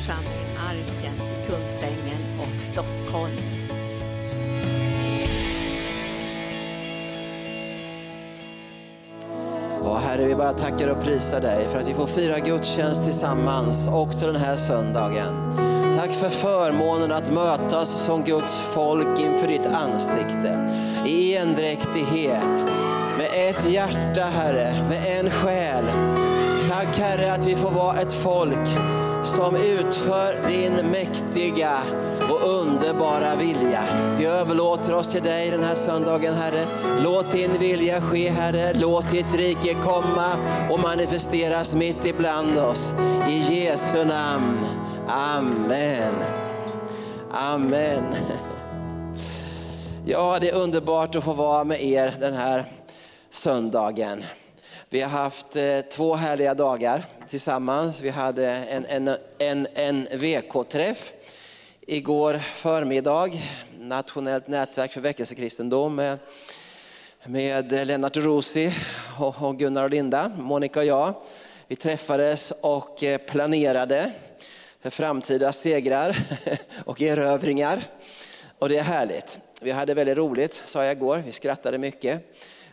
församling Arken i Kungsängen och Stockholm. Ja, Herre, vi bara tackar och prisar dig för att vi får fira gudstjänst tillsammans också den här söndagen. Tack för förmånen att mötas som Guds folk inför ditt ansikte. I endräktighet, med ett hjärta Herre, med en själ. Tack Herre att vi får vara ett folk som utför din mäktiga och underbara vilja. Vi överlåter oss till dig den här söndagen Herre. Låt din vilja ske Herre. Låt ditt rike komma och manifesteras mitt ibland oss. I Jesu namn. Amen. Amen. Ja, det är underbart att få vara med er den här söndagen. Vi har haft eh, två härliga dagar tillsammans. Vi hade en, en, en, en VK-träff igår förmiddag, Nationellt nätverk för väckelsekristendom med, med Lennart Rosi och, och Gunnar och Linda, Monica och jag. Vi träffades och eh, planerade för framtida segrar och erövringar. Och det är härligt. Vi hade väldigt roligt, sa jag igår. Vi skrattade mycket.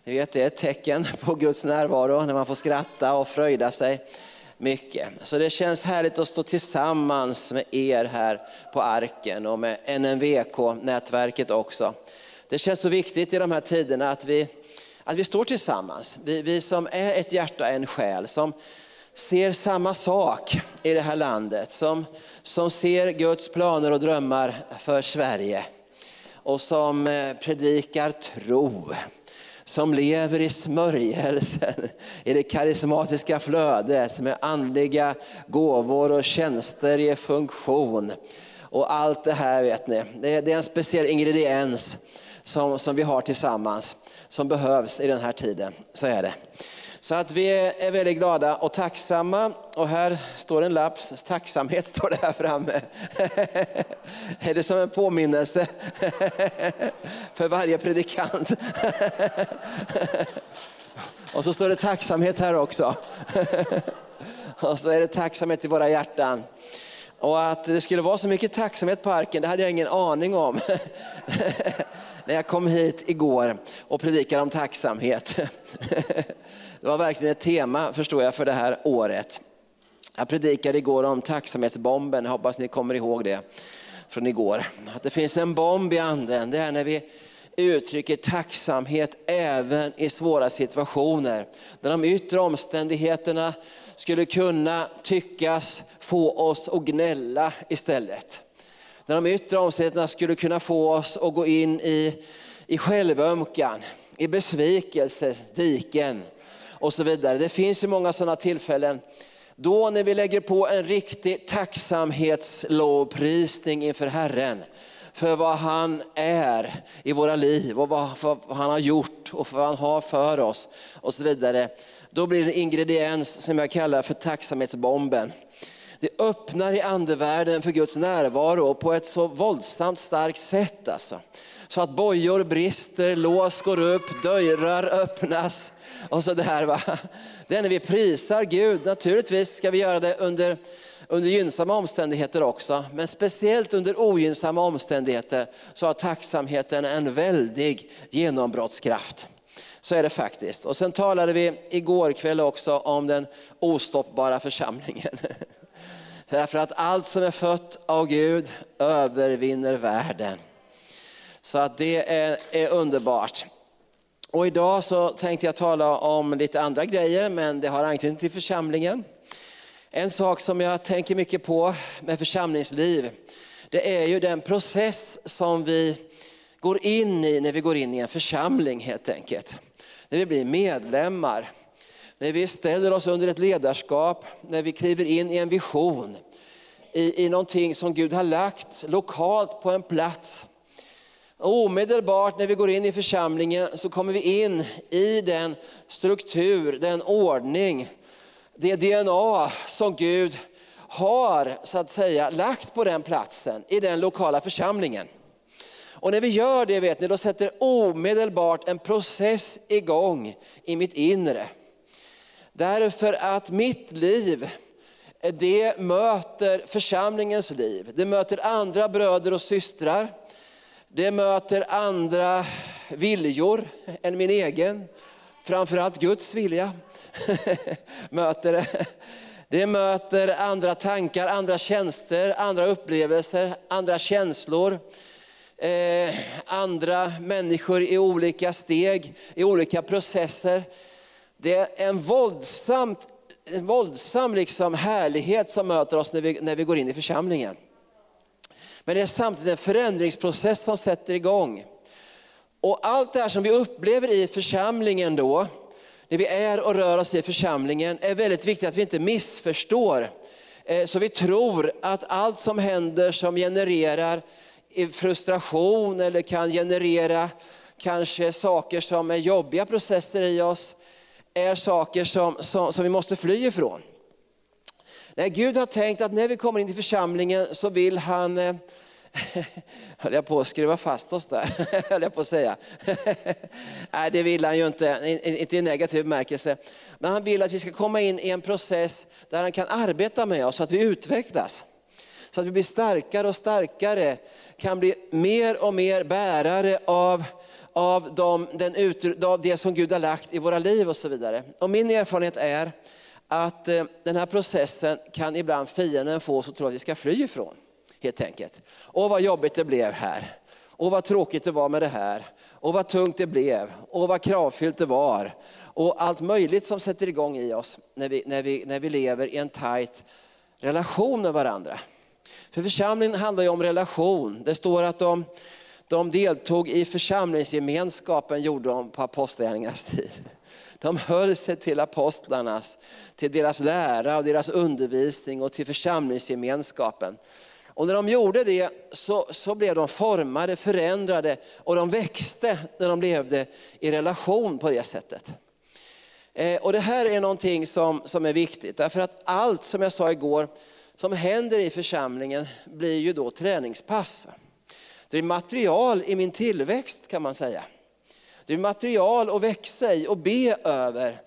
Ni vet, det är ett tecken på Guds närvaro när man får skratta och fröjda sig mycket. Så det känns härligt att stå tillsammans med er här på Arken och med NNVK-nätverket också. Det känns så viktigt i de här tiderna att vi, att vi står tillsammans. Vi, vi som är ett hjärta, en själ, som ser samma sak i det här landet, som, som ser Guds planer och drömmar för Sverige och som eh, predikar tro som lever i smörjelsen, i det karismatiska flödet med andliga gåvor och tjänster i funktion. Och allt det här vet ni, det är, en speciell ingrediens som, som vi har tillsammans, som behövs i den här tiden. Så är det. Så att vi är väldigt glada och tacksamma. Och här står en lapp, tacksamhet står det här framme. är det som en påminnelse för varje predikant? och så står det tacksamhet här också. och så är det tacksamhet i våra hjärtan. Och att det skulle vara så mycket tacksamhet på arken, det hade jag ingen aning om. När jag kom hit igår och predikade om tacksamhet. Det var verkligen ett tema förstår jag för det här året. Jag predikade igår om tacksamhetsbomben, jag hoppas ni kommer ihåg det från igår. Att det finns en bomb i anden, det är när vi uttrycker tacksamhet även i svåra situationer. När de yttre omständigheterna skulle kunna tyckas få oss att gnälla istället. När de yttre omständigheterna skulle kunna få oss att gå in i, i självömkan, i besvikelse, diken och så vidare. Det finns ju många sådana tillfällen. Då när vi lägger på en riktig tacksamhetslovprisning inför Herren för vad han är i våra liv och vad, vad, han har gjort och vad han har för oss och så vidare. Då blir det en ingrediens som jag kallar för tacksamhetsbomben. Det öppnar i andevärlden för Guds närvaro på ett så våldsamt starkt sätt. Alltså. Så att bojor brister, lås går upp, dörrar öppnas och så där. Va? Det är när vi prisar Gud. Naturligtvis ska vi göra det under, under gynnsamma omständigheter också. Men speciellt under ogynnsamma omständigheter så har tacksamheten en väldig genombrottskraft. Så är det faktiskt. Och sen talade vi igår kväll också om den ostoppbara församlingen. Därför att allt som är fött av Gud övervinner världen. Så att det är, är underbart. Och idag så tänkte jag tala om lite andra grejer, men det har anknytning till församlingen. En sak som jag tänker mycket på med församlingsliv, det är ju den process som vi går in i när vi går in i en församling helt enkelt. När vi blir medlemmar, när vi ställer oss under ett ledarskap, när vi kliver in i en vision, i, i någonting som Gud har lagt lokalt på en plats. Omedelbart när vi går in i församlingen så kommer vi in i den struktur, den ordning, det DNA som Gud har så att säga lagt på den platsen i den lokala församlingen. Och när vi gör det vet ni, då sätter omedelbart en process igång i mitt inre. Därför att mitt liv det möter församlingens liv. Det möter andra bröder och systrar. Det möter andra viljor än min egen. Framförallt Guds vilja möter det. Det möter andra tankar, andra tjänster, andra upplevelser, andra känslor. Eh, andra människor i olika steg, i olika processer. Det är en våldsamt, en våldsam liksom härlighet som möter oss när vi, när vi går in i församlingen. Men det är samtidigt en förändringsprocess som sätter igång. Och allt det här som vi upplever i församlingen då, det vi är och rör oss i församlingen, är väldigt viktigt att vi inte missförstår. Eh, så vi tror att allt som händer som genererar frustration eller kan generera kanske saker som är jobbiga processer i oss, är saker som, som, som vi måste fly ifrån. Nej, Gud har tänkt att när vi kommer in i församlingen så vill han, eh, höll jag på att skruva fast oss där, höll jag på att säga. Nej, det vill han ju inte, inte i negativ bemärkelse. Men han vill att vi ska komma in i en process där han kan arbeta med oss så att vi utvecklas. Så att vi blir starkare och starkare, kan bli mer och mer bärare av, av, de, den av det som Gud har lagt i våra liv och så vidare. Och min erfarenhet är att eh, den här processen kan ibland fienden få oss att tro att vi ska fly ifrån. Helt enkelt. Åh vad jobbigt det blev här. Och vad tråkigt det var med det här. Och vad tungt det blev. Och vad kravfyllt det var. Och allt möjligt som sätter igång i oss när vi, när vi, när vi lever i en tajt relation med varandra. För församlingen handlar ju om relation. Det står att de, de deltog i församlingsgemenskapen, gjorde de på apostlagärningarnas tid. De höll sig till apostlarnas, till deras lära och deras undervisning och till församlingsgemenskapen. Och när de gjorde det så, så blev de formade, förändrade och de växte när de levde i relation på det sättet. Eh, och Det här är någonting som, som är viktigt, därför att allt som jag sa igår, som händer i församlingen blir ju då träningspass. Det är material i min tillväxt kan man säga. Det är material att växa i och be över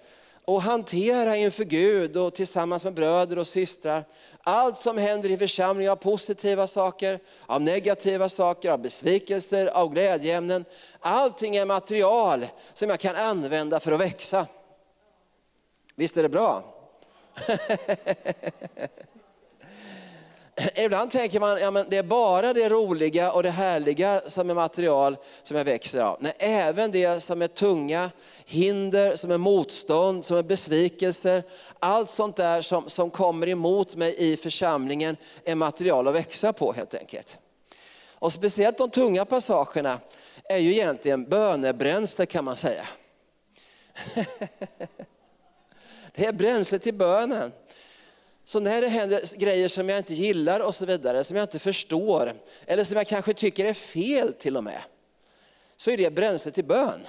och hantera inför Gud och tillsammans med bröder och systrar. Allt som händer i församlingen av positiva saker, av negativa saker, av besvikelser, av glädjeämnen. Allting är material som jag kan använda för att växa. Visst är det bra? Ibland tänker man ja, det är bara det roliga och det härliga som är material som jag växer av. Nej, även det som är tunga hinder, som är motstånd, som är besvikelser. Allt sånt där som, som kommer emot mig i församlingen är material att växa på helt enkelt. Och speciellt de tunga passagerna är ju egentligen bönebränsle kan man säga. Det är bränsle till bönen. Så när det händer grejer som jag inte gillar och så vidare, som jag inte förstår, eller som jag kanske tycker är fel till och med, så är det bränsle till bön.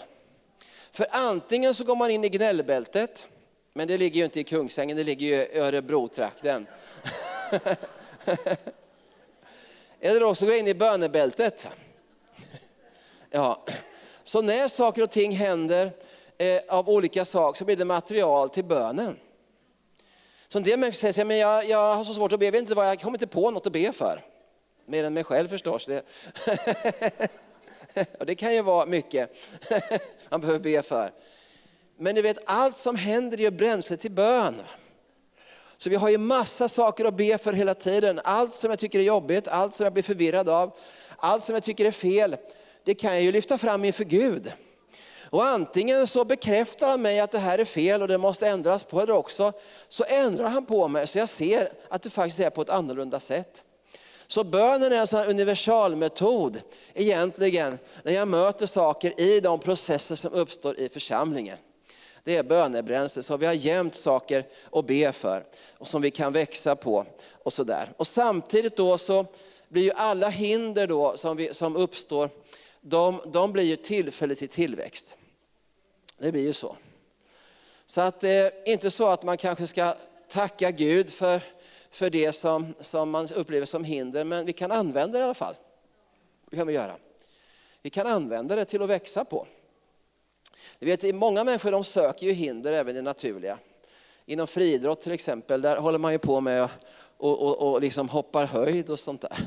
För antingen så går man in i gnällbältet, men det ligger ju inte i Kungsängen, det ligger ju i Örebro-trakten. eller också gå in i bönebältet. Ja. Så när saker och ting händer eh, av olika saker så blir det material till bönen. Så en del människor säger, men jag, jag har så svårt att be, jag, vet inte vad, jag kommer inte på något att be för. Mer än mig själv förstås. Det. och det kan ju vara mycket man behöver be för. Men du vet, allt som händer är ju bränsle till bön. Så vi har ju massa saker att be för hela tiden. Allt som jag tycker är jobbigt, allt som jag blir förvirrad av, allt som jag tycker är fel, det kan jag ju lyfta fram inför Gud. Och antingen så bekräftar han mig att det här är fel och det måste ändras på, eller också så ändrar han på mig så jag ser att det faktiskt är på ett annorlunda sätt. Så bönen är en sån universalmetod egentligen när jag möter saker i de processer som uppstår i församlingen. Det är bönebränsle, så vi har jämt saker att be för och som vi kan växa på. Och, så där. och Samtidigt då så blir ju alla hinder då som, vi, som uppstår, de, de blir ju tillfälle till tillväxt. Det blir ju så. Så att det är inte så att man kanske ska tacka Gud för, för det som, som man upplever som hinder, men vi kan använda det i alla fall. Det kan vi göra. Vi kan använda det till att växa på. Du vet, många människor de söker ju hinder även i det naturliga. Inom friidrott till exempel, där håller man ju på med och, och, och liksom hoppar höjd och sånt där.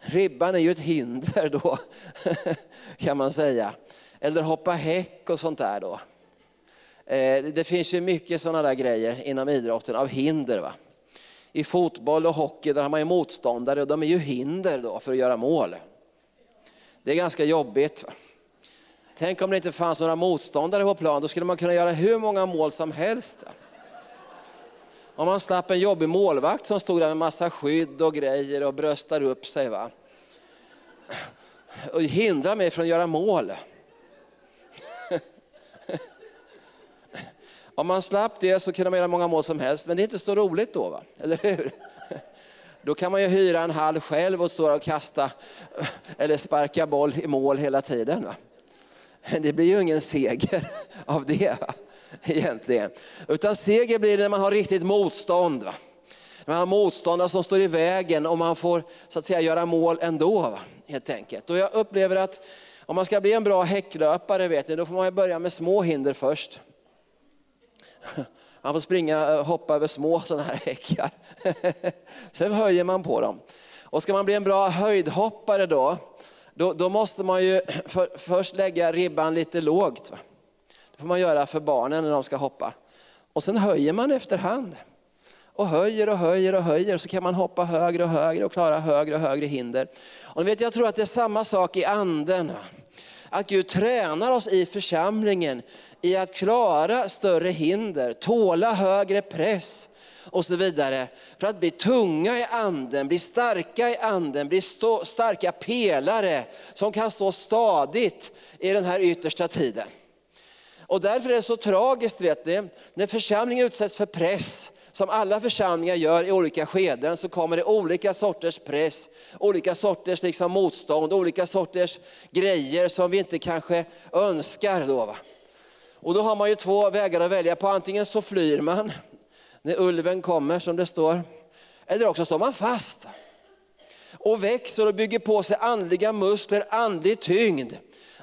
Ribban är ju ett hinder då, kan man säga. Eller hoppa häck och sånt där då. Eh, det finns ju mycket sådana där grejer inom idrotten av hinder. Va? I fotboll och hockey där har man ju motståndare och de är ju hinder då för att göra mål. Det är ganska jobbigt. Va? Tänk om det inte fanns några motståndare på plan, då skulle man kunna göra hur många mål som helst. Om man slapp en jobbig målvakt som stod där med massa skydd och grejer och bröstar upp sig. Va? Och hindrar mig från att göra mål. Om man slapp det så kunde man göra många mål som helst, men det är inte så roligt då, va? eller hur? Då kan man ju hyra en hall själv och stå och kasta eller sparka boll i mål hela tiden. Va? Det blir ju ingen seger av det egentligen. Utan seger blir det när man har riktigt motstånd. Va? När man har motståndare som står i vägen och man får så att säga göra mål ändå. Va? Helt enkelt. Och jag upplever att om man ska bli en bra häcklöpare vet ni, då får man börja med små hinder först. Man får springa och hoppa över små sådana här häckar. Sen höjer man på dem. Och ska man bli en bra höjdhoppare då, då, då måste man ju för, först lägga ribban lite lågt. Va? Det får man göra för barnen när de ska hoppa. Och sen höjer man efterhand. Och höjer och höjer och höjer, så kan man hoppa högre och högre och klara högre och högre hinder. Och vet, jag tror att det är samma sak i anden. Att Gud tränar oss i församlingen i att klara större hinder, tåla högre press och så vidare. För att bli tunga i anden, bli starka i anden, bli stå, starka pelare som kan stå stadigt i den här yttersta tiden. Och därför är det så tragiskt vet ni, när församlingen utsätts för press, som alla församlingar gör i olika skeden, så kommer det olika sorters press, olika sorters liksom motstånd, olika sorters grejer som vi inte kanske önskar. Då, va? Och då har man ju två vägar att välja på, antingen så flyr man när ulven kommer som det står, eller också står man fast och växer och bygger på sig andliga muskler, andlig tyngd.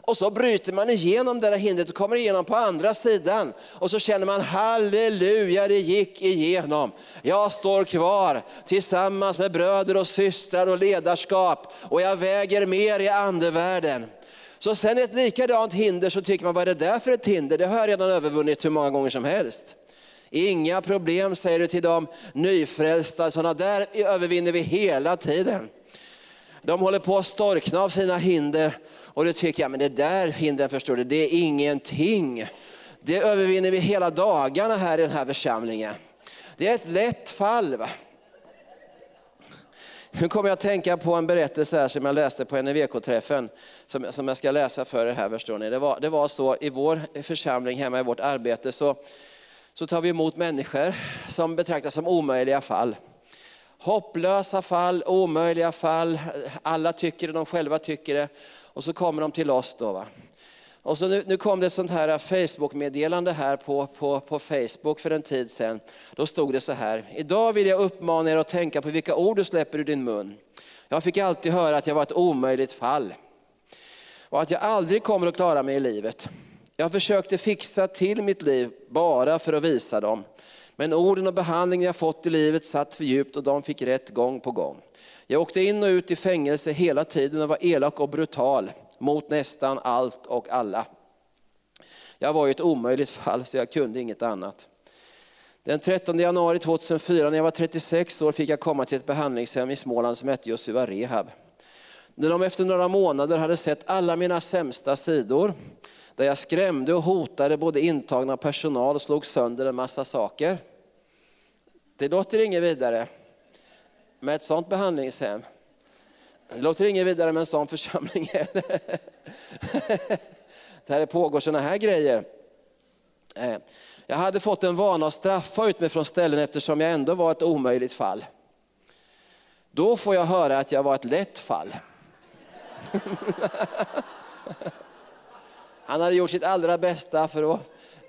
Och så bryter man igenom det där hindret och kommer igenom på andra sidan. Och så känner man halleluja, det gick igenom. Jag står kvar tillsammans med bröder och systrar och ledarskap och jag väger mer i andevärlden. Så sen ett likadant hinder så tycker man, vad är det där för ett hinder? Det har jag redan övervunnit hur många gånger som helst. Inga problem säger du till de nyfrälsta, sådana där övervinner vi hela tiden. De håller på att storkna av sina hinder och då tycker jag, men det där hindren förstår du, det är ingenting. Det övervinner vi hela dagarna här i den här församlingen. Det är ett lätt fall. Va? Nu kommer jag att tänka på en berättelse här som jag läste på NVK-träffen, som, som jag ska läsa för er här förstår ni. Det var, det var så i vår församling hemma i vårt arbete så, så tar vi emot människor som betraktas som omöjliga fall. Hopplösa fall, omöjliga fall, alla tycker det, de själva tycker det. Och så kommer de till oss då. Va? Och så nu, nu kom det sånt här Facebook-meddelande här på, på, på Facebook för en tid sedan. Då stod det så här, idag vill jag uppmana er att tänka på vilka ord du släpper ur din mun. Jag fick alltid höra att jag var ett omöjligt fall. Och att jag aldrig kommer att klara mig i livet. Jag försökte fixa till mitt liv bara för att visa dem. Men orden och behandlingen jag fått i livet satt för djupt och de fick rätt gång på gång. Jag åkte in och ut i fängelse hela tiden och var elak och brutal mot nästan allt och alla. Jag var ju ett omöjligt fall så jag kunde inget annat. Den 13 januari 2004 när jag var 36 år fick jag komma till ett behandlingshem i Småland som hette Josua Rehab. När de efter några månader hade sett alla mina sämsta sidor, där jag skrämde och hotade både intagna och personal och slog sönder en massa saker. Det låter inget vidare med ett sådant behandlingshem. Det låter inget vidare med en sån församling heller, Där det pågår sådana här grejer. Eh, jag hade fått en vana att straffa ut mig från ställen eftersom jag ändå var ett omöjligt fall. Då får jag höra att jag var ett lätt fall. Han hade gjort sitt allra bästa för att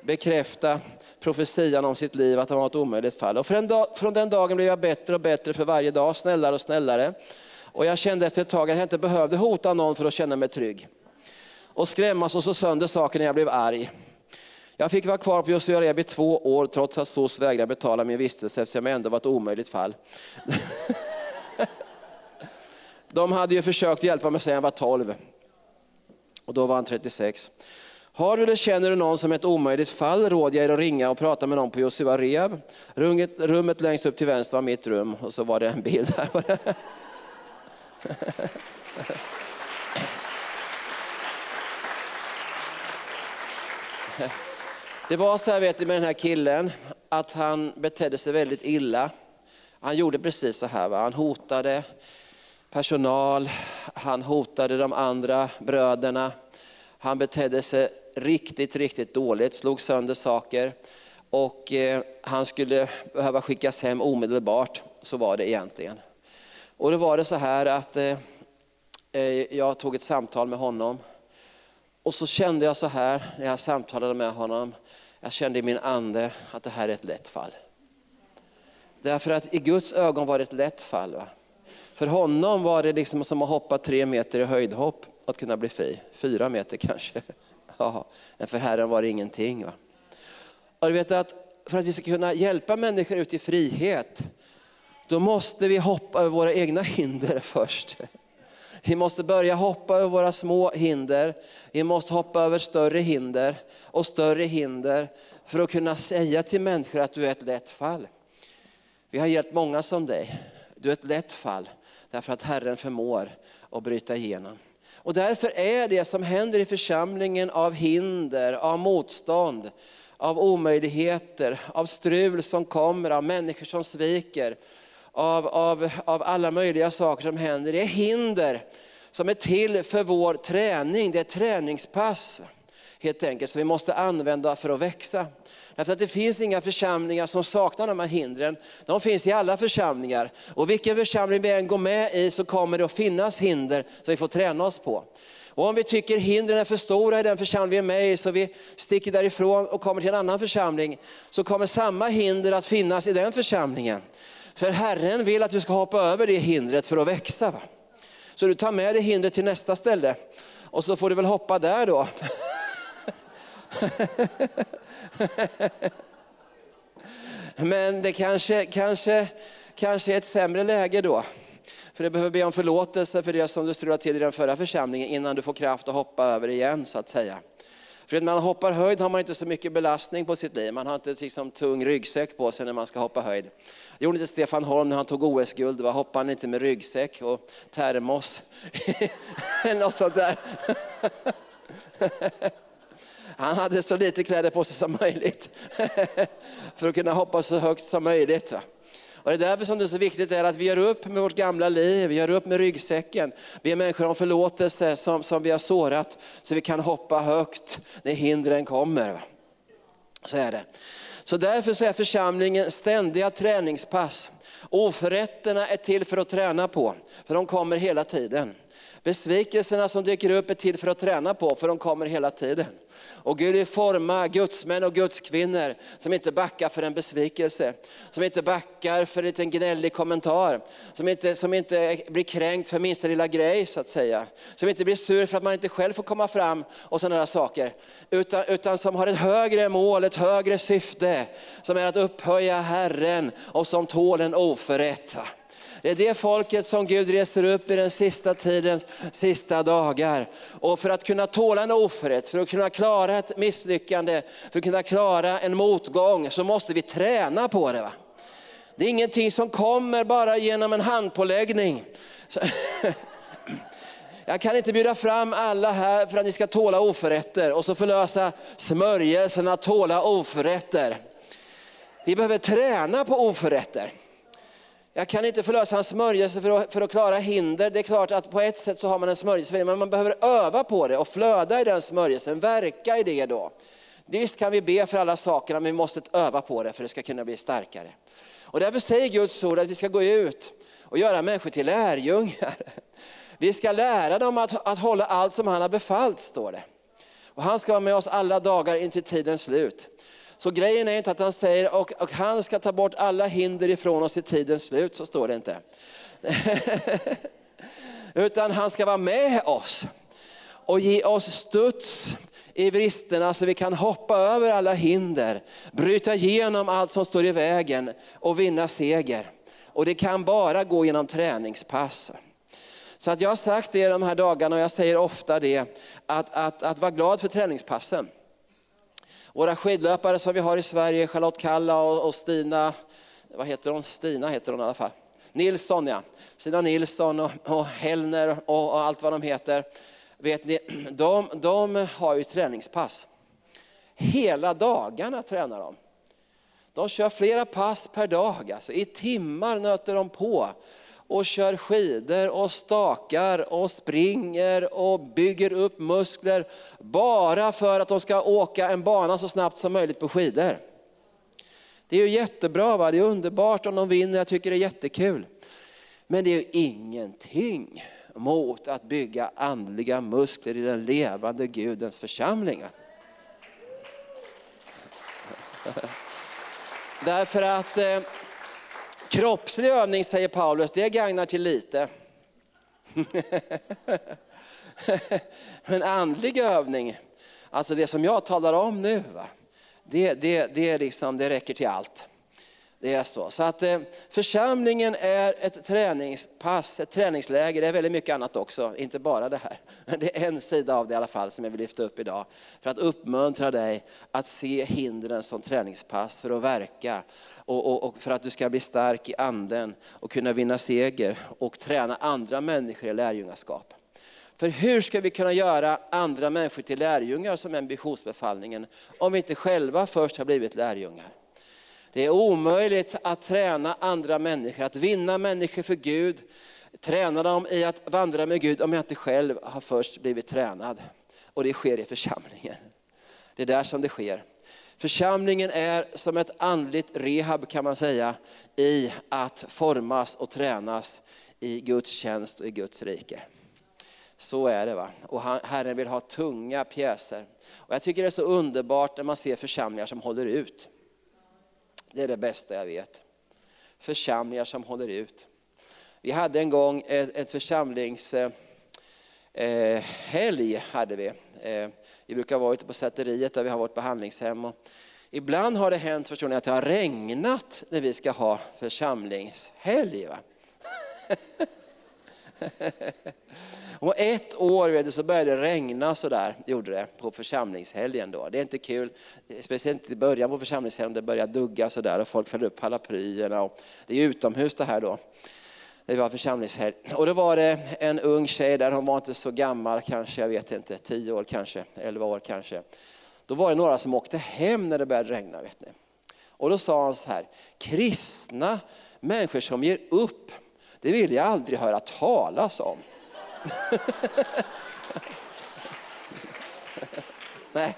bekräfta profetian om sitt liv, att han var ett omöjligt fall. Och från den dagen blev jag bättre och bättre för varje dag, snällare och snällare. Och jag kände efter ett tag att jag inte behövde hota någon för att känna mig trygg. Och skrämmas och så sönder saker när jag blev arg. Jag fick vara kvar på Josua Rehab i två år trots att SOS vägrade betala min vistelse eftersom jag ändå var ett omöjligt fall. De hade ju försökt hjälpa mig sedan jag var 12. Och då var han 36. Har du eller känner du någon som är ett omöjligt fall Råd jag er att ringa och prata med någon på Josua Rehab. Rummet, rummet längst upp till vänster var mitt rum och så var det en bild där. Det var så här vet du, med den här killen, att han betedde sig väldigt illa. Han gjorde precis så här, va? han hotade personal, han hotade de andra bröderna. Han betedde sig riktigt, riktigt dåligt, slog sönder saker. Och eh, han skulle behöva skickas hem omedelbart, så var det egentligen. Och då var det så här att eh, eh, jag tog ett samtal med honom. Och så kände jag så här när jag samtalade med honom, jag kände i min ande att det här är ett lätt fall. Därför att i Guds ögon var det ett lätt fall. Va? För honom var det liksom som att hoppa tre meter i höjdhopp att kunna bli fri. Fyra meter kanske. Ja, men för Herren var det ingenting. Va? Och du vet att för att vi ska kunna hjälpa människor ut i frihet, då måste vi hoppa över våra egna hinder först. Vi måste börja hoppa över våra små hinder. Vi måste hoppa över större hinder och större hinder för att kunna säga till människor att du är ett lätt fall. Vi har hjälpt många som dig. Du är ett lätt fall därför att Herren förmår att bryta igenom. Och därför är det som händer i församlingen av hinder, av motstånd, av omöjligheter, av strul som kommer, av människor som sviker, av, av, av alla möjliga saker som händer. Det är hinder som är till för vår träning, det är träningspass helt enkelt som vi måste använda för att växa. Därför att det finns inga församlingar som saknar de här hindren. De finns i alla församlingar. Och vilken församling vi än går med i så kommer det att finnas hinder som vi får träna oss på. Och om vi tycker hindren är för stora i den församling vi är med i så vi sticker därifrån och kommer till en annan församling så kommer samma hinder att finnas i den församlingen. För Herren vill att du ska hoppa över det hindret för att växa. Va? Så du tar med dig hindret till nästa ställe och så får du väl hoppa där då. Men det kanske, kanske, kanske är ett sämre läge då. För du behöver be om förlåtelse för det som du strulade till i den förra församlingen innan du får kraft att hoppa över igen så att säga. För när man hoppar höjd har man inte så mycket belastning på sitt liv. Man har inte liksom tung ryggsäck på sig när man ska hoppa höjd. Det gjorde inte Stefan Holm när han tog OS-guld. då Hoppade han inte med ryggsäck och termos. Något sånt där. Han hade så lite kläder på sig som möjligt. För att kunna hoppa så högt som möjligt. Och det är därför som det är så viktigt är att vi gör upp med vårt gamla liv, vi gör upp med ryggsäcken. Vi är människor om förlåtelse som, som vi har sårat, så vi kan hoppa högt när hindren kommer. Så är det. Så därför så är församlingen ständiga träningspass. Oförrätterna är till för att träna på, för de kommer hela tiden. Besvikelserna som dyker upp är till för att träna på, för de kommer hela tiden. Och Gud vill forma gudsmän och gudskvinnor som inte backar för en besvikelse, som inte backar för en liten gnällig kommentar, som inte, som inte blir kränkt för minsta lilla grej så att säga. Som inte blir sur för att man inte själv får komma fram och sådana saker. Utan, utan som har ett högre mål, ett högre syfte, som är att upphöja Herren och som tål en oförrätt. Det är det folket som Gud reser upp i den sista tidens sista dagar. Och för att kunna tåla en oförrätt, för att kunna klara ett misslyckande, för att kunna klara en motgång, så måste vi träna på det. Va? Det är ingenting som kommer bara genom en handpåläggning. Jag kan inte bjuda fram alla här för att ni ska tåla oförrätter och så förlösa smörjelsen att tåla oförrätter. Vi behöver träna på oförrätter. Jag kan inte förlösa en smörjelse för att, för att klara hinder. Det är klart att på ett sätt så har man en smörjelse, men man behöver öva på det och flöda i den smörjelsen, verka i det då. Visst kan vi be för alla sakerna, men vi måste öva på det för att det ska kunna bli starkare. Och därför säger Guds ord att vi ska gå ut och göra människor till lärjungar. Vi ska lära dem att, att hålla allt som han har befallt, står det. Och han ska vara med oss alla dagar in till tidens slut. Så grejen är inte att han säger, och, och han ska ta bort alla hinder ifrån oss i tidens slut, så står det inte. Utan han ska vara med oss och ge oss studs i bristerna så vi kan hoppa över alla hinder, bryta igenom allt som står i vägen och vinna seger. Och det kan bara gå genom träningspass. Så att jag har sagt det de här dagarna och jag säger ofta det, att, att, att vara glad för träningspassen. Våra skidlöpare som vi har i Sverige, Charlotte Kalla och, och Stina, vad heter hon? Stina heter hon i alla fall. Nilsson ja. Stina Nilsson och, och Hellner och, och, allt vad de heter. Vet ni, de, de har ju träningspass. Hela dagarna tränar de. De kör flera pass per dag, alltså. i timmar nöter de på och kör skidor och stakar och springer och bygger upp muskler bara för att de ska åka en bana så snabbt som möjligt på skidor. Det är ju jättebra, va? det är underbart om de vinner, jag tycker det är jättekul. Men det är ju ingenting mot att bygga andliga muskler i den levande Gudens församlingar. Därför att eh, kroppslig övning, säger Paulus, det gagnar till lite. Men andlig övning, alltså det som jag talar om nu, va? Det, det, det, liksom, det räcker till allt. Det är så. Så att eh, församlingen är ett träningspass, ett träningsläger. Det är väldigt mycket annat också, inte bara det här. Men det är en sida av det i alla fall som jag vill lyfta upp idag. För att uppmuntra dig att se hindren som träningspass för att verka. Och, och, och för att du ska bli stark i anden och kunna vinna seger och träna andra människor i lärjungaskap. För hur ska vi kunna göra andra människor till lärjungar som är ambitionsbefallningen om vi inte själva först har blivit lärjungar? Det är omöjligt att träna andra människor, att vinna människor för Gud, träna dem i att vandra med Gud om jag inte själv har först blivit tränad. Och det sker i församlingen. Det är där som det sker. Församlingen är som ett andligt rehab kan man säga i att formas och tränas i Guds tjänst och i Guds rike. Så är det. va. Och Herren vill ha tunga pjäser. Och jag tycker det är så underbart när man ser församlingar som håller ut. Det är det bästa jag vet. Församlingar som håller ut. Vi hade en gång ett, ett församlingshelg. Eh, hade vi. Eh, vi brukar vara ute på säteriet där vi har vårt behandlingshem. Och ibland har det hänt förstår ni, att det har regnat när vi ska ha församlingshelg. Och ett år vet du, så började det regna sådär, gjorde det, på församlingshelgen. Då. Det är inte kul, speciellt i början på församlingshelgen, det började dugga sådär och folk föll upp paraplyerna. Och det är utomhus det här då. Det var församlingshelg. Och då var det en ung tjej där, hon var inte så gammal kanske, jag vet inte, tio år kanske, elva år kanske. Då var det några som åkte hem när det började regna. Vet ni. Och då sa han så här, kristna människor som ger upp, det vill jag aldrig höra talas om. Nej.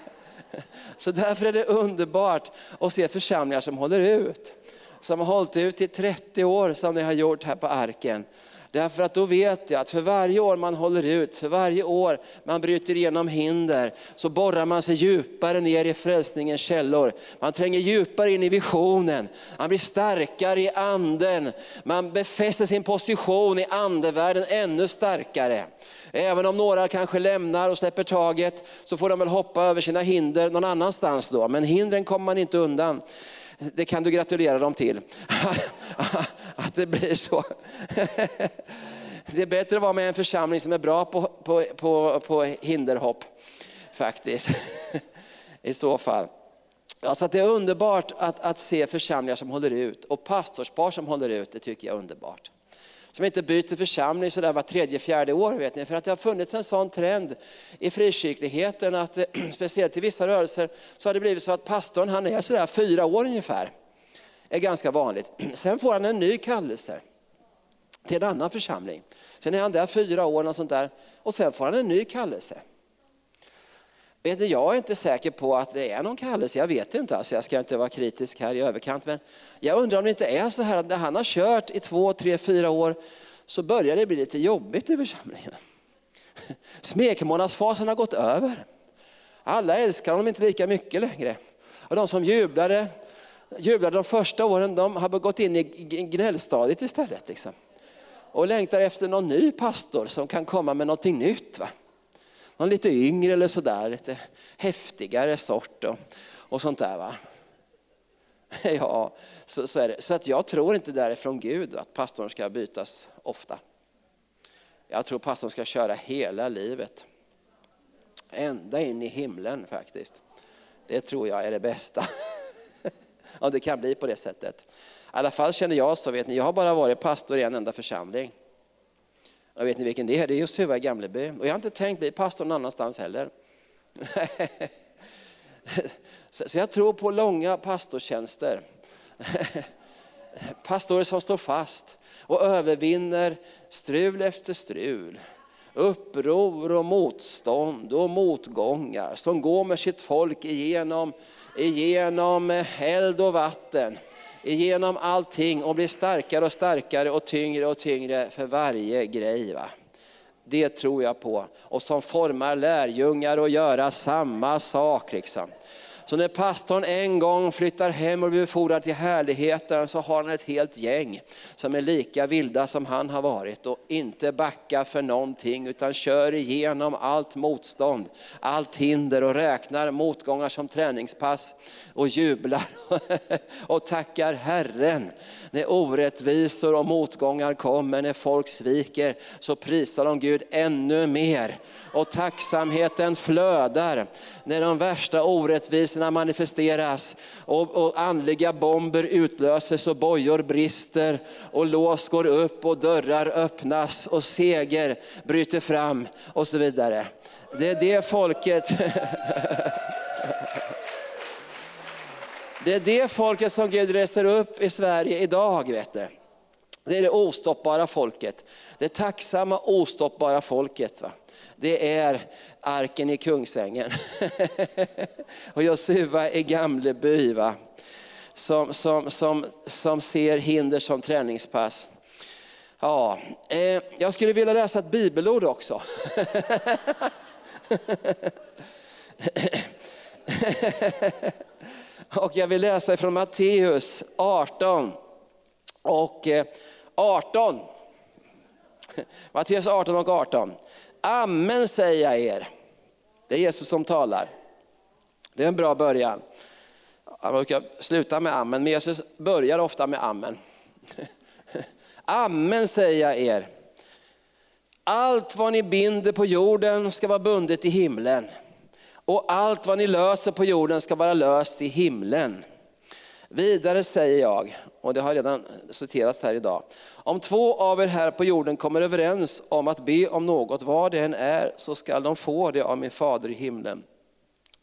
Så därför är det underbart att se församlingar som håller ut. Som har hållit ut i 30 år som ni har gjort här på arken. Därför att då vet jag att för varje år man håller ut, för varje år man bryter igenom hinder, så borrar man sig djupare ner i frälsningens källor. Man tränger djupare in i visionen, man blir starkare i anden, man befäster sin position i andevärlden ännu starkare. Även om några kanske lämnar och släpper taget, så får de väl hoppa över sina hinder någon annanstans då. Men hindren kommer man inte undan. Det kan du gratulera dem till. Att det blir så. Det är bättre att vara med i en församling som är bra på, på, på, på hinderhopp. Faktiskt. I så fall. Alltså att det är underbart att, att se församlingar som håller ut och pastorspar som håller ut, det tycker jag är underbart som inte byter församling sådär var tredje, fjärde år. Vet ni. För att det har funnits en sån trend i frikyrkligheten att eh, speciellt i vissa rörelser så har det blivit så att pastorn han är sådär fyra år ungefär. är ganska vanligt. Sen får han en ny kallelse till en annan församling. Sen är han där fyra år och sånt där och sen får han en ny kallelse. Vet jag är inte säker på att det är någon kallelse, jag vet inte. Alltså jag ska inte vara kritisk här i överkant. Men jag undrar om det inte är så här att när han har kört i två, tre, fyra år så börjar det bli lite jobbigt i församlingen. Smekmånadsfasen har gått över. Alla älskar honom inte lika mycket längre. Och de som jublade, jublade de första åren, de har gått in i gnällstadiet istället. Liksom. Och längtar efter någon ny pastor som kan komma med någonting nytt. Va? Någon lite yngre eller sådär, lite häftigare sort och, och sånt där. Va? Ja, så, så är det. Så att jag tror inte därifrån Gud att pastorn ska bytas ofta. Jag tror pastorn ska köra hela livet. Ända in i himlen faktiskt. Det tror jag är det bästa. Om det kan bli på det sättet. I alla fall känner jag så, vet ni, jag har bara varit pastor i en enda församling. Jag vet ni vilken det är? Det är just Huva i Gamleby. Och jag har inte tänkt bli pastor någon annanstans heller. Så jag tror på långa pastortjänster. Pastorer som står fast och övervinner strul efter strul. Uppror och motstånd och motgångar som går med sitt folk igenom, igenom eh, eld och vatten. Igenom allting och blir starkare och starkare och tyngre och tyngre för varje grej. Va? Det tror jag på. Och som formar lärjungar att göra samma sak. Liksom. Så när pastorn en gång flyttar hem och blir befordrad till härligheten så har han ett helt gäng som är lika vilda som han har varit och inte backar för någonting utan kör igenom allt motstånd, allt hinder och räknar motgångar som träningspass och jublar och tackar Herren. När orättvisor och motgångar kommer, när folk sviker så prisar de Gud ännu mer. Och tacksamheten flödar när de värsta orättvisorna manifesteras och, och andliga bomber utlöses och bojor brister och lås går upp och dörrar öppnas och seger bryter fram och så vidare. Det är det folket Det är det folket som Gud reser upp i Sverige idag. Vet du. Det är det ostoppbara folket. Det tacksamma ostoppbara folket. Va? Det är arken i Kungsängen. och Josua i Gamleby. Va? Som, som, som, som ser hinder som träningspass. Ja, eh, jag skulle vilja läsa ett bibelord också. Och jag vill läsa från Matteus 18 och eh, 18. Matteus 18 och 18. Amen säger jag er. Det är Jesus som talar. Det är en bra början. Man brukar sluta med amen, men Jesus börjar ofta med amen. Amen säger jag er. Allt vad ni binder på jorden ska vara bundet i himlen och allt vad ni löser på jorden ska vara löst i himlen. Vidare säger jag, och det har redan citerats här idag, om två av er här på jorden kommer överens om att be om något, vad det än är, så skall de få det av min fader i himlen.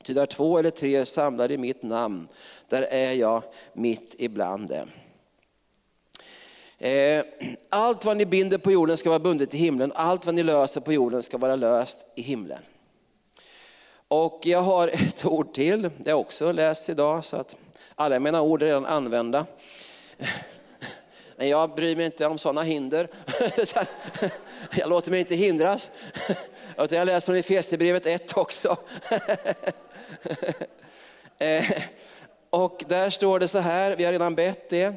Ty där två eller tre samlar i mitt namn, där är jag mitt ibland dem. Eh, allt vad ni binder på jorden ska vara bundet i himlen, allt vad ni löser på jorden ska vara löst i himlen. Och jag har ett ord till, det har jag också läst idag, så att alla mina ord är redan använda. Men jag bryr mig inte om sådana hinder. Jag låter mig inte hindras. Jag läser från Efesierbrevet 1 också. Eh, och där står det så här, vi har redan bett det.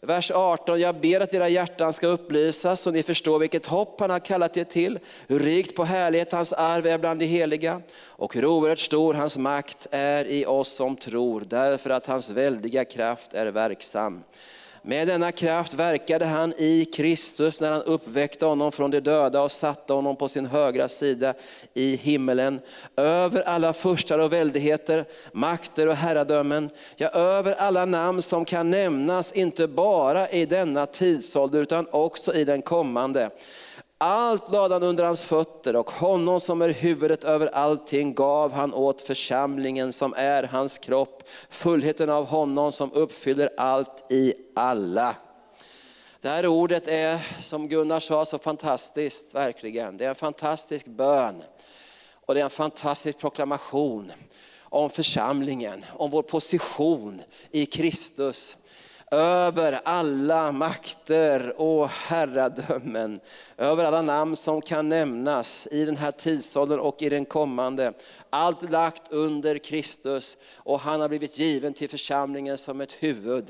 Vers 18, jag ber att era hjärtan ska upplysas så ni förstår vilket hopp han har kallat er till, hur rikt på härlighet hans arv är bland de heliga och hur oerhört stor hans makt är i oss som tror, därför att hans väldiga kraft är verksam. Med denna kraft verkade han i Kristus när han uppväckte honom från de döda och satte honom på sin högra sida i himmelen. Över alla furstar och väldigheter, makter och herradömen, ja över alla namn som kan nämnas, inte bara i denna tidsålder utan också i den kommande. Allt lade han under hans fötter och honom som är huvudet över allting gav han åt församlingen som är hans kropp, fullheten av honom som uppfyller allt i alla. Det här ordet är, som Gunnar sa, så fantastiskt, verkligen. Det är en fantastisk bön och det är en fantastisk proklamation om församlingen, om vår position i Kristus över alla makter och herradömen, över alla namn som kan nämnas i den här tidsåldern och i den kommande. Allt lagt under Kristus och han har blivit given till församlingen som ett huvud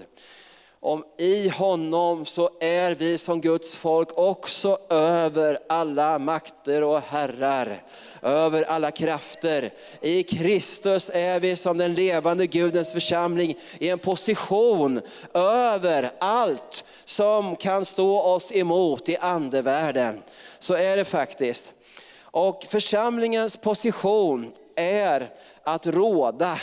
om i honom så är vi som Guds folk också över alla makter och herrar, över alla krafter. I Kristus är vi som den levande Gudens församling i en position över allt som kan stå oss emot i andevärlden. Så är det faktiskt. Och församlingens position är att råda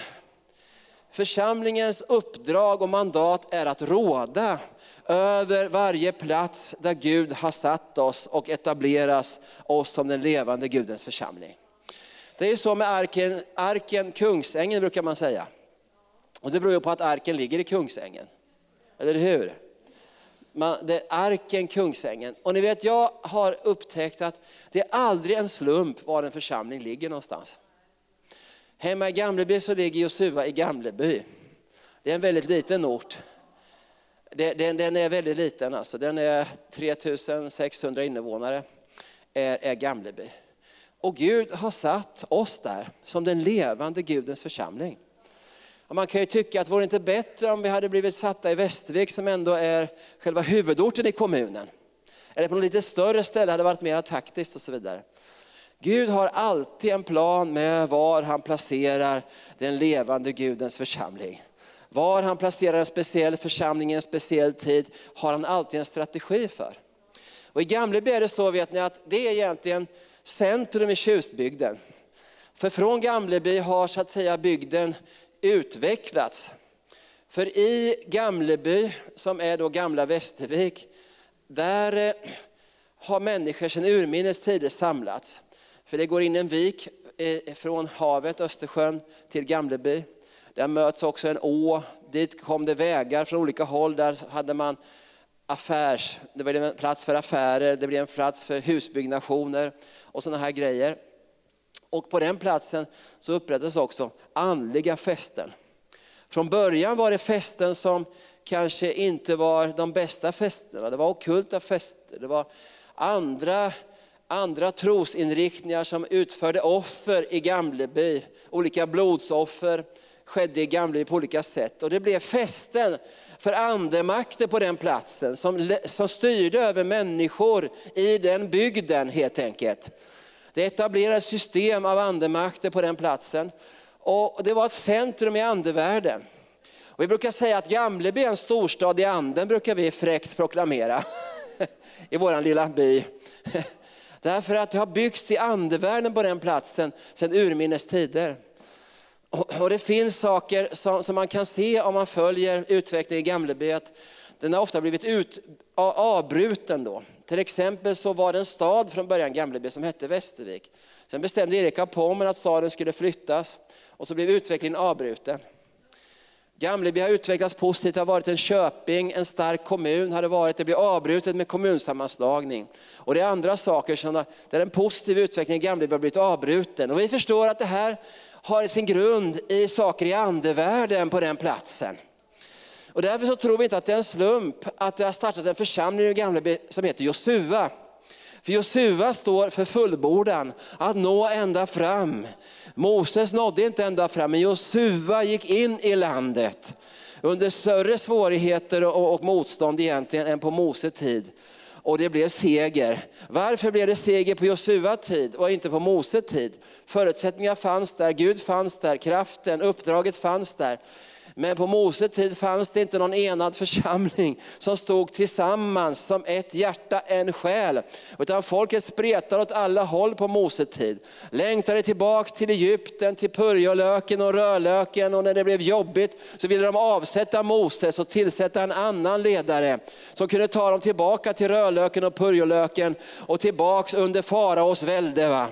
Församlingens uppdrag och mandat är att råda över varje plats där Gud har satt oss och etableras oss som den levande Gudens församling. Det är så med arken, arken Kungsängen brukar man säga. Och det beror ju på att arken ligger i Kungsängen. Eller hur? Man, det är arken Kungsängen. Och ni vet, jag har upptäckt att det är aldrig en slump var en församling ligger någonstans. Hemma i Gamleby så ligger Josua i Gamleby. Det är en väldigt liten ort. Den, den är väldigt liten, alltså. den är 3600 invånare, är, är Gamleby. Och Gud har satt oss där som den levande Gudens församling. Och man kan ju tycka att vore det inte bättre om vi hade blivit satta i Västervik som ändå är själva huvudorten i kommunen. Eller på något lite större ställe hade varit mer taktiskt och så vidare. Gud har alltid en plan med var han placerar den levande Gudens församling. Var han placerar en speciell församling i en speciell tid har han alltid en strategi för. Och I Gamleby är det så vet ni, att det är egentligen centrum i Tjustbygden. För från Gamleby har så att säga bygden utvecklats. För i Gamleby, som är då gamla Västervik, där eh, har människor sedan urminnes tider samlats. För det går in en vik eh, från havet, Östersjön, till Gamleby. Där möts också en å. Dit kom det vägar från olika håll. Där hade man affärs, det blev en plats för affärer, det blev en plats för husbyggnationer och sådana här grejer. Och på den platsen så upprättades också andliga fästen. Från början var det fästen som kanske inte var de bästa festerna. Det var okulta fester, det var andra andra trosinriktningar som utförde offer i Gamleby. Olika blodsoffer skedde i Gamleby på olika sätt. Och det blev fästen för andemakter på den platsen som, som styrde över människor i den bygden helt enkelt. Det etablerades system av andemakter på den platsen. Och det var ett centrum i andevärlden. Och vi brukar säga att Gamleby är en storstad i anden, brukar vi fräckt proklamera i vår lilla by. Därför att det har byggts i andevärlden på den platsen sedan urminnes tider. Och det finns saker som, som, man kan se om man följer utvecklingen i Gamleby, att den har ofta blivit ut, avbruten. Då. Till exempel så var det en stad från början, Gamleby, som hette Västervik. Sen bestämde Erik av Pommern att staden skulle flyttas och så blev utvecklingen avbruten. Gamleby har utvecklats positivt, det har varit en köping, en stark kommun har det varit. Det blir avbrutet med kommunsammanslagning. Och det är andra saker som har, där en positiv utveckling i Gamleby har blivit avbruten. Och vi förstår att det här har sin grund i saker i andevärlden på den platsen. Och därför så tror vi inte att det är en slump att det har startat en församling i Gamleby som heter Josua. För Josua står för fullbordan, att nå ända fram. Moses nådde inte ända fram, men Josua gick in i landet under större svårigheter och, och motstånd egentligen än på Moses tid. Och det blev seger. Varför blev det seger på Josua tid och inte på Moses tid? Förutsättningar fanns där, Gud fanns där, kraften, uppdraget fanns där. Men på Mose tid fanns det inte någon enad församling som stod tillsammans som ett hjärta, en själ. Utan folket spretade åt alla håll på Mose tid. Längtade tillbaks till Egypten, till purjolöken och rödlöken och när det blev jobbigt så ville de avsätta Moses och tillsätta en annan ledare som kunde ta dem tillbaka till rödlöken och purjolöken och tillbaks under faraos välde. Va?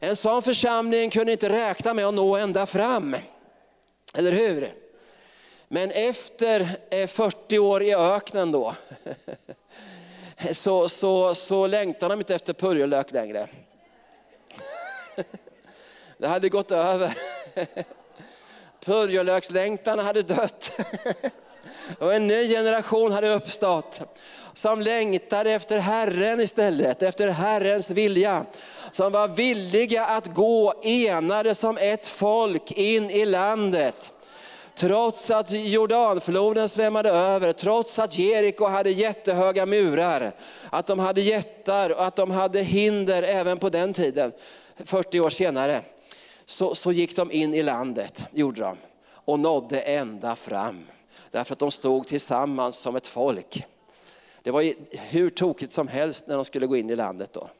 En sån församling kunde inte räkna med att nå ända fram. Eller hur? Men efter eh, 40 år i öknen då, så, så, så längtar de inte efter purjolök längre. Det hade gått över. Purjolökslängtan hade dött. Och en ny generation hade uppstått som längtade efter Herren istället, efter Herrens vilja. Som var villiga att gå enade som ett folk in i landet. Trots att Jordanfloden svämmade över, trots att Jeriko hade jättehöga murar, att de hade jättar och att de hade hinder även på den tiden, 40 år senare, så, så gick de in i landet, gjorde de, och nådde ända fram. Därför att de stod tillsammans som ett folk. Det var hur tokigt som helst när de skulle gå in i landet då.